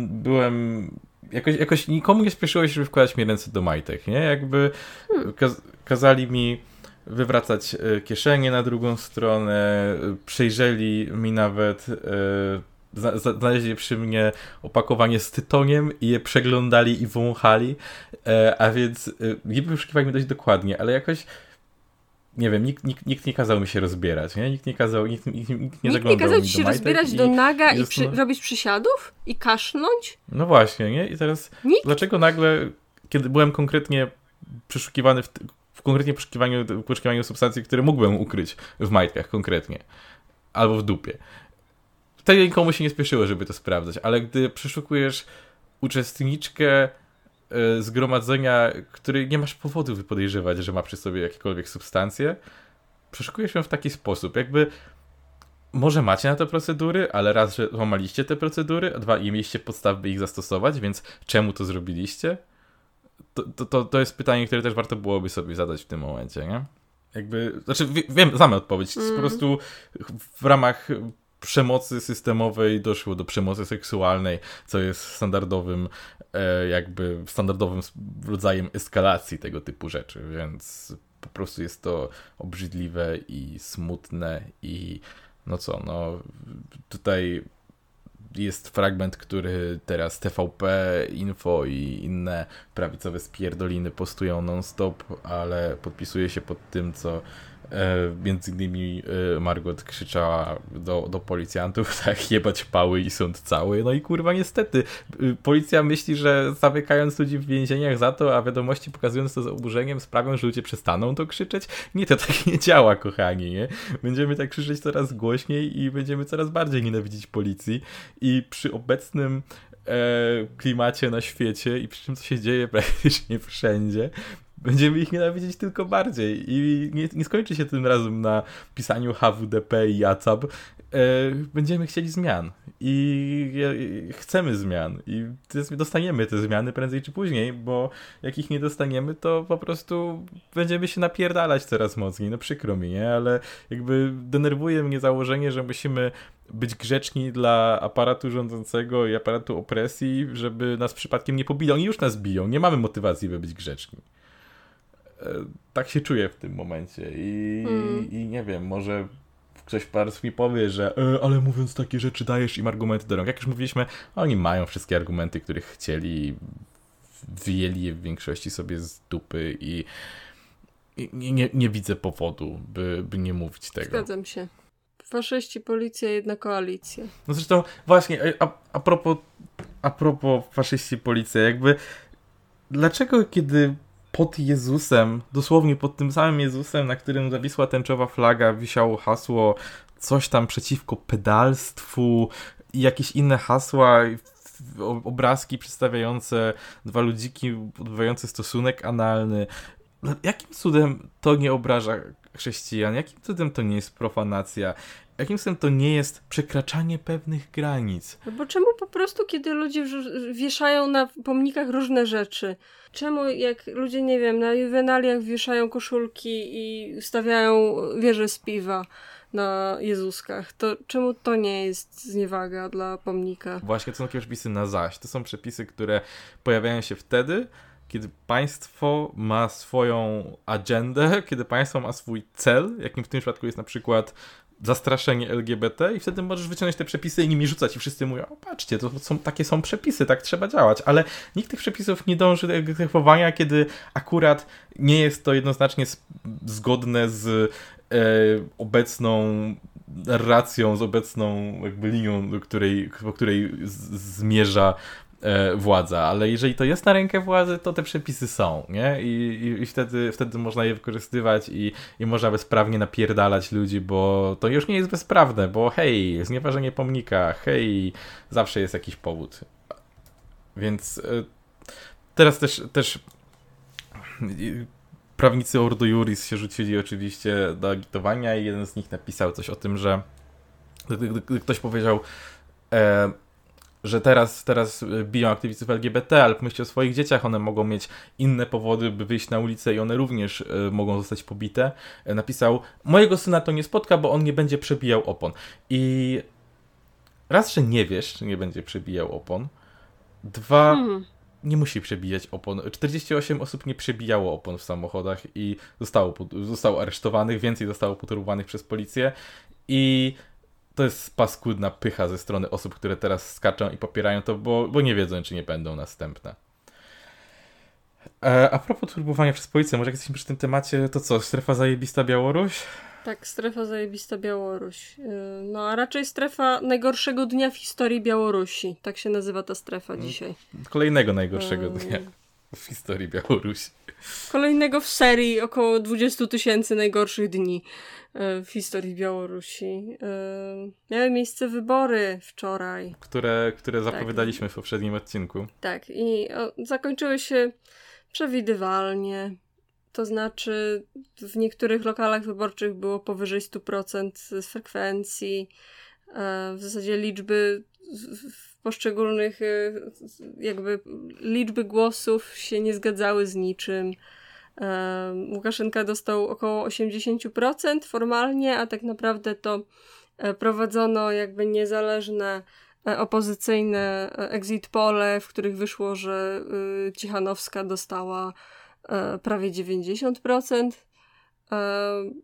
byłem jakoś, jakoś nikomu nie spieszyło się, żeby wkładać mi ręce do majtek, nie? Jakby hmm. kaz kazali mi wywracać e, kieszenie na drugą stronę, przejrzeli mi nawet, e, znaleźli przy mnie opakowanie z tytoniem i je przeglądali i wąchali, e, a więc niby wyszukiwali mnie dość dokładnie, ale jakoś nie wiem, nikt, nikt, nikt nie kazał mi się rozbierać, nie? Nikt nie kazał, nikt, nikt, nikt nie nikt nie kazał ci się rozbierać do naga i, i przy, robić przysiadów? I kasznąć? No właśnie, nie? I teraz nikt? dlaczego nagle, kiedy byłem konkretnie przeszukiwany w, w konkretnie poszukiwaniu, poszukiwaniu substancji, które mógłbym ukryć w majtkach konkretnie, albo w dupie. Wtedy nikomu się nie spieszyło, żeby to sprawdzać, ale gdy przeszukujesz uczestniczkę zgromadzenia, który nie masz powodu podejrzewać, że ma przy sobie jakiekolwiek substancje, przeszukujesz ją w taki sposób, jakby może macie na to procedury, ale raz, że złamaliście te procedury, a dwa, nie mieliście podstaw, by ich zastosować, więc czemu to zrobiliście? To, to, to jest pytanie, które też warto byłoby sobie zadać w tym momencie, nie? Jakby, znaczy wiem, znamy odpowiedź. Mm. Po prostu w ramach przemocy systemowej doszło do przemocy seksualnej, co jest standardowym, e, jakby standardowym rodzajem eskalacji tego typu rzeczy, więc po prostu jest to obrzydliwe i smutne i no co, no tutaj jest fragment, który teraz TVP, Info i inne prawicowe spierdoliny postują non-stop, ale podpisuje się pod tym, co E, między innymi e, Margot krzyczała do, do policjantów, tak, jebać pały i sąd cały. No i kurwa, niestety, y, policja myśli, że zamykając ludzi w więzieniach za to, a wiadomości pokazując to z oburzeniem sprawią, że ludzie przestaną to krzyczeć. Nie, to tak nie działa, kochani, nie? Będziemy tak krzyczeć coraz głośniej i będziemy coraz bardziej nienawidzić policji i przy obecnym e, klimacie na świecie i przy tym, co się dzieje praktycznie wszędzie, będziemy ich nienawidzieć tylko bardziej i nie, nie skończy się tym razem na pisaniu HWDP i JACAB. E, będziemy chcieli zmian i chcemy zmian i dostaniemy te zmiany prędzej czy później, bo jak ich nie dostaniemy, to po prostu będziemy się napierdalać coraz mocniej. No przykro mi, nie? Ale jakby denerwuje mnie założenie, że musimy być grzeczni dla aparatu rządzącego i aparatu opresji, żeby nas przypadkiem nie pobili. Oni już nas biją, nie mamy motywacji, by być grzeczni. E, tak się czuję w tym momencie i, mm. i nie wiem, może ktoś parę mi powie, że e, ale mówiąc takie rzeczy dajesz im argumenty do rąk. Jak już mówiliśmy, oni mają wszystkie argumenty, których chcieli, wyjęli je w większości sobie z dupy i, i nie, nie, widzę powodu, by, by nie mówić tego. Zgadzam się. Faszyści, policja, jedna koalicja. No zresztą właśnie, a, a propos a propos faszyści, policja, jakby dlaczego kiedy pod Jezusem, dosłownie pod tym samym Jezusem, na którym zawisła tęczowa flaga, wisiało hasło coś tam przeciwko pedalstwu i jakieś inne hasła, obrazki przedstawiające dwa ludziki odbywające stosunek analny. No, jakim cudem to nie obraża chrześcijan? Jakim cudem to nie jest profanacja? Jakim cudem to nie jest przekraczanie pewnych granic? No bo czemu po prostu, kiedy ludzie wieszają na pomnikach różne rzeczy? Czemu jak ludzie, nie wiem, na juwenaliach wieszają koszulki i stawiają wieże z piwa? na Jezuskach, to czemu to nie jest zniewaga dla pomnika? Właśnie to są takie przepisy na zaś. To są przepisy, które pojawiają się wtedy, kiedy państwo ma swoją agendę, kiedy państwo ma swój cel, jakim w tym przypadku jest na przykład zastraszenie LGBT i wtedy możesz wyciągnąć te przepisy i nimi rzucać i wszyscy mówią, o patrzcie, to są, takie są przepisy, tak trzeba działać, ale nikt tych przepisów nie dąży do egzekwowania, kiedy akurat nie jest to jednoznacznie zgodne z e, obecną narracją, z obecną jakby linią, do której, po której zmierza władza, ale jeżeli to jest na rękę władzy, to te przepisy są, nie? I, i, i wtedy, wtedy można je wykorzystywać i, i można bezprawnie napierdalać ludzi, bo to już nie jest bezprawne, bo hej, znieważenie pomnika, hej, zawsze jest jakiś powód. Więc e, teraz też, też prawnicy Ordo Juris się rzucili oczywiście do agitowania i jeden z nich napisał coś o tym, że ktoś powiedział e, że teraz, teraz biją aktywistów LGBT, ale pomyślcie o swoich dzieciach, one mogą mieć inne powody, by wyjść na ulicę i one również y, mogą zostać pobite. E, napisał, mojego syna to nie spotka, bo on nie będzie przebijał opon. I raz, że nie wiesz, czy nie będzie przebijał opon. Dwa, hmm. nie musi przebijać opon. 48 osób nie przebijało opon w samochodach i zostało, zostało aresztowanych, więcej zostało poturowanych przez policję. I to jest paskudna pycha ze strony osób, które teraz skaczą i popierają to, bo, bo nie wiedzą, czy nie będą następne. E, a propos turbowania przez policję, może jak jesteśmy przy tym temacie, to co, strefa zajebista Białoruś? Tak, strefa zajebista Białoruś. E, no a raczej strefa najgorszego dnia w historii Białorusi. Tak się nazywa ta strefa no, dzisiaj. Kolejnego najgorszego dnia w historii Białorusi. Kolejnego w serii około 20 tysięcy najgorszych dni. E, w historii Białorusi. E, miały miejsce wybory wczoraj. Które, które tak. zapowiadaliśmy w poprzednim odcinku. Tak, i zakończyły się przewidywalnie. To znaczy, w niektórych lokalach wyborczych było powyżej 100% z frekwencji. E, w zasadzie liczby w poszczególnych, jakby liczby głosów się nie zgadzały z niczym. Łukaszenka dostał około 80% formalnie, a tak naprawdę to e, prowadzono jakby niezależne e, opozycyjne e, exit pole, w których wyszło, że y, Cichanowska dostała prawie 90%,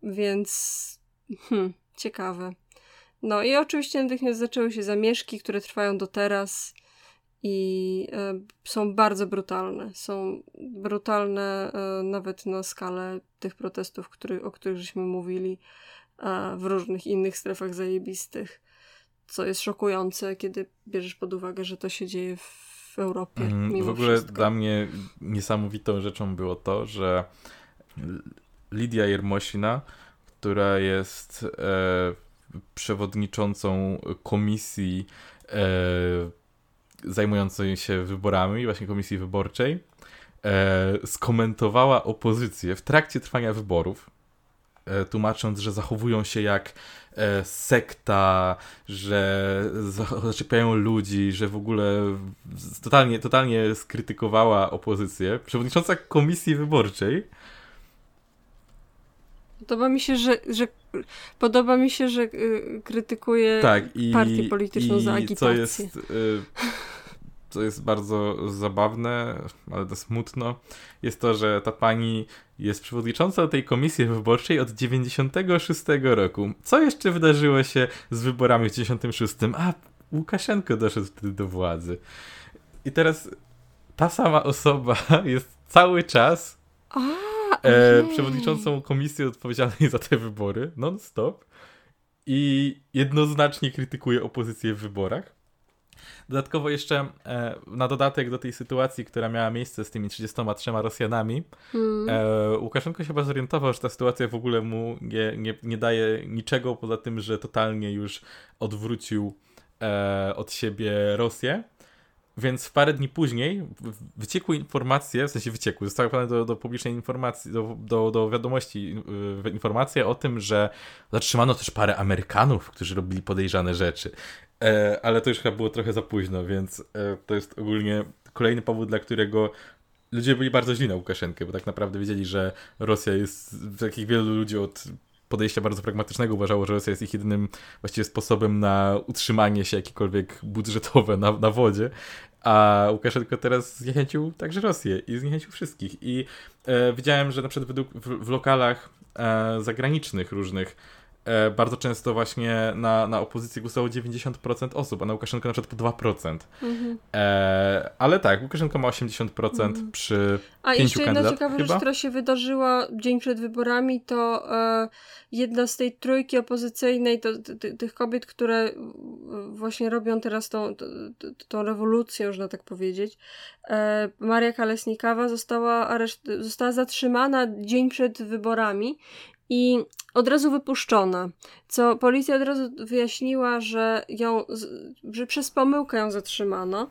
więc hmm, ciekawe. No i oczywiście natychmiast zaczęły się zamieszki, które trwają do teraz i e, są bardzo brutalne. Są brutalne e, nawet na skalę tych protestów, który, o których żeśmy mówili e, w różnych innych strefach zajebistych, co jest szokujące, kiedy bierzesz pod uwagę, że to się dzieje w Europie. Mm, w ogóle wszystko. dla mnie niesamowitą rzeczą było to, że Lidia Jermosina, która jest przewodniczącą komisji e, zajmującej się wyborami, właśnie komisji wyborczej, e, skomentowała opozycję w trakcie trwania wyborów, e, tłumacząc, że zachowują się jak sekta, że zaczepiają ludzi, że w ogóle totalnie, totalnie skrytykowała opozycję. Przewodnicząca komisji wyborczej. Podoba mi się, że, że podoba mi się, że y, krytykuje tak, i, partię polityczną i za agitację. Co jest, y, co jest bardzo zabawne, ale to smutno, jest to, że ta pani jest przewodniczącą tej komisji wyborczej od 96 roku. Co jeszcze wydarzyło się z wyborami w 96? A, Łukaszenko doszedł wtedy do władzy. I teraz ta sama osoba jest cały czas A, e, przewodniczącą komisji odpowiedzialnej za te wybory, non-stop. I jednoznacznie krytykuje opozycję w wyborach. Dodatkowo jeszcze e, na dodatek do tej sytuacji, która miała miejsce z tymi 33 Rosjanami, Hmm. e, Łukaszenko się chyba zorientował, że ta sytuacja w ogóle mu nie, nie, nie daje niczego poza tym, że totalnie już odwrócił e, od siebie Rosję. Więc parę dni później w- wyciekły informacje, w sensie wyciekły, zostały podane do, do publicznej informacji, do, do, do wiadomości y, informacje o tym, że zatrzymano też parę Amerykanów, którzy robili podejrzane rzeczy. E, ale to już chyba było trochę za późno, więc e, to jest ogólnie kolejny powód, dla którego ludzie byli bardzo źli na Łukaszenkę, bo tak naprawdę wiedzieli, że Rosja jest, takich wielu ludzi od podejścia bardzo pragmatycznego uważało, że Rosja jest ich jedynym właściwie sposobem na utrzymanie się jakiekolwiek budżetowe na, na wodzie, a Łukaszenko teraz zniechęcił także Rosję i zniechęcił wszystkich. I e, widziałem, że na przykład w, w lokalach e, zagranicznych różnych bardzo często właśnie na, na opozycję głosowało 90% osób, a na Łukaszenko na przykład po 2%. Mhm. E, ale tak, Łukaszenko ma 80% Mhm. przy A jeszcze jedna ciekawa rzecz, która się wydarzyła dzień przed wyborami, to e, jedna z tej trójki opozycyjnej, to, ty- ty- tych kobiet, które e, właśnie robią teraz tą, tą, tą rewolucję, można tak powiedzieć, e, Maria Kalesnikawa została, areszt, została zatrzymana dzień przed wyborami i od razu wypuszczona. Co policja od razu wyjaśniła, że ją, że przez pomyłkę ją zatrzymano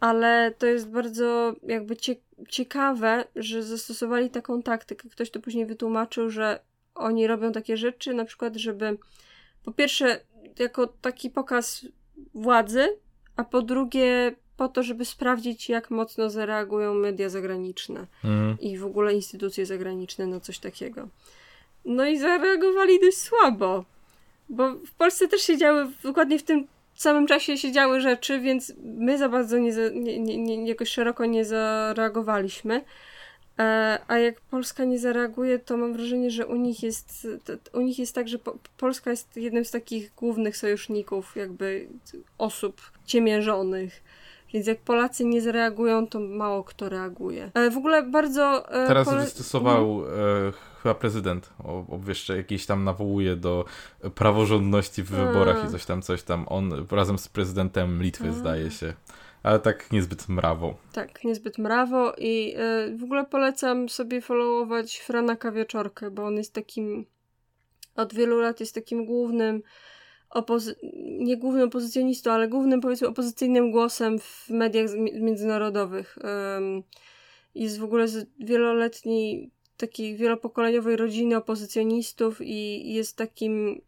ale to jest bardzo jakby cie ciekawe, że zastosowali taką taktykę. Ktoś to później wytłumaczył, że oni robią takie rzeczy, na przykład, żeby po pierwsze, jako taki pokaz władzy, a po drugie, po to, żeby sprawdzić, jak mocno zareagują media zagraniczne Mhm. i w ogóle instytucje zagraniczne na coś takiego. No i zareagowali dość słabo, bo w Polsce też się działy dokładnie w tym samym czasie się działy rzeczy, więc my za bardzo nie, nie, nie, nie jakoś szeroko nie zareagowaliśmy. E, a jak Polska nie zareaguje, to mam wrażenie, że u nich jest, u nich jest tak, że po, Polska jest jednym z takich głównych sojuszników, jakby osób ciemiężonych. Więc jak Polacy nie zareagują, to mało kto reaguje. E, w ogóle bardzo. E, Teraz pole- wystosował e, chyba prezydent, obwieszcze jakieś tam nawołuje do praworządności w A. wyborach i coś tam, coś tam. On razem z prezydentem Litwy A. zdaje się. Ale tak niezbyt mrawo. Tak, niezbyt mrawo i w ogóle polecam sobie followować Franaka Wieczorkę, bo on jest takim, od wielu lat jest takim głównym, opozy- nie głównym opozycjonistą, ale głównym powiedzmy opozycyjnym głosem w mediach międzynarodowych. Em, jest w ogóle z wieloletniej, takiej wielopokoleniowej rodziny opozycjonistów i jest takim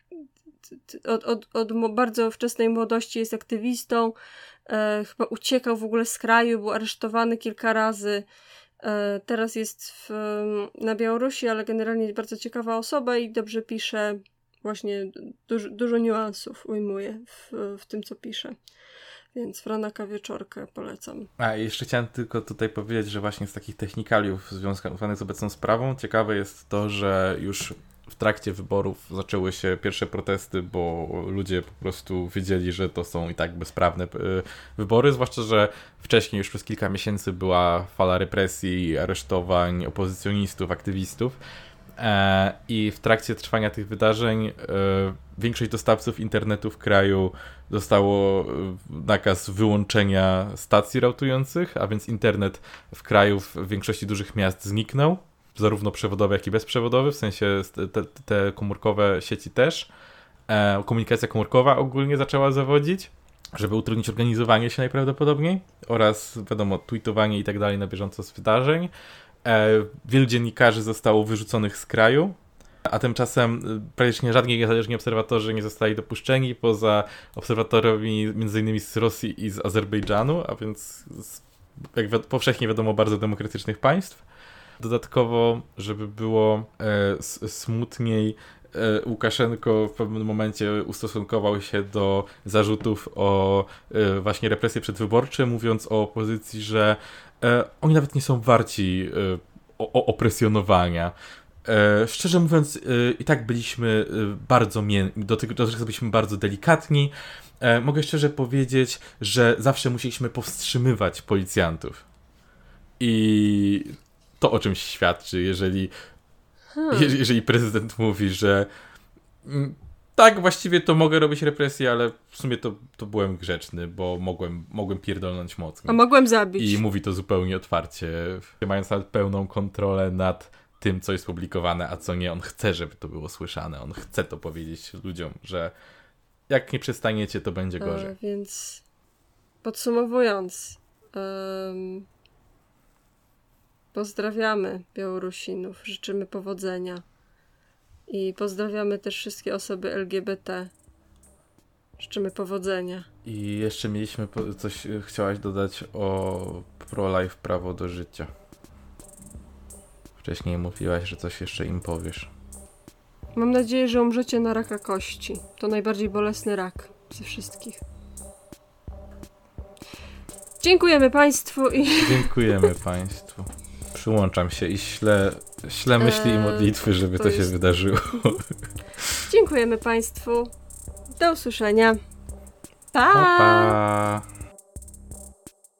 od, od, od bardzo wczesnej młodości jest aktywistą, e, chyba uciekał w ogóle z kraju, był aresztowany kilka razy. E, teraz jest w, na Białorusi, ale generalnie jest bardzo ciekawa osoba i dobrze pisze. Właśnie dużo, dużo niuansów ujmuje w, w tym, co pisze. Więc Franaka Wieczorkę polecam. A jeszcze chciałem tylko tutaj powiedzieć, że właśnie z takich technikaliów związanych z obecną sprawą ciekawe jest to, że już w trakcie wyborów zaczęły się pierwsze protesty, bo ludzie po prostu wiedzieli, że to są i tak bezprawne y, wybory, zwłaszcza, że wcześniej już przez kilka miesięcy była fala represji, aresztowań opozycjonistów, aktywistów. E, I w trakcie trwania tych wydarzeń e, większość dostawców internetu w kraju dostało e, nakaz wyłączenia stacji rautujących, a więc internet w kraju w większości dużych miast zniknął, zarówno przewodowy, jak i bezprzewodowy, w sensie te, te komórkowe sieci też. Komunikacja komórkowa ogólnie zaczęła zawodzić, żeby utrudnić organizowanie się najprawdopodobniej oraz, wiadomo, tweetowanie i tak dalej na bieżąco z wydarzeń. E, wielu dziennikarzy zostało wyrzuconych z kraju, a tymczasem y, praktycznie żadni niezależni obserwatorzy nie zostali dopuszczeni, poza obserwatorami m.in. z Rosji i z Azerbejdżanu, a więc z, jak wi- powszechnie wiadomo, bardzo demokratycznych państw. Dodatkowo, żeby było e, smutniej, e, Łukaszenko w pewnym momencie ustosunkował się do zarzutów o e, właśnie represje przedwyborcze, mówiąc o opozycji, że oni nawet nie są warci e, opresjonowania. E, szczerze mówiąc, e, i tak byliśmy e, bardzo mię- do tego, do tego byliśmy bardzo delikatni. E, mogę szczerze powiedzieć, że zawsze musieliśmy powstrzymywać policjantów. I to o czymś świadczy, jeżeli, Hmm. je- jeżeli prezydent mówi, że mm, tak, właściwie to mogę robić represję, ale w sumie to, to byłem grzeczny, bo mogłem, mogłem pierdolnąć mocno. A mogłem zabić. I mówi to zupełnie otwarcie, mając nawet pełną kontrolę nad tym, co jest publikowane, a co nie. On chce, żeby to było słyszane. On chce to powiedzieć ludziom, że jak nie przestaniecie, to będzie gorzej. E, więc podsumowując, em, pozdrawiamy Białorusinów, życzymy powodzenia i pozdrawiamy też wszystkie osoby LGBT. Życzymy powodzenia. I jeszcze mieliśmy coś, e, chciałaś dodać o pro-life, prawo do życia. Wcześniej mówiłaś, że coś jeszcze im powiesz. Mam nadzieję, że umrzecie na raka kości. To najbardziej bolesny rak ze wszystkich. Dziękujemy Państwu i Dziękujemy Państwu. Przyłączam się i ślę, ślę myśli i Eee, modlitwy, żeby to to, się jest- wydarzyło. dziękujemy Państwu. Do usłyszenia. Pa, pa.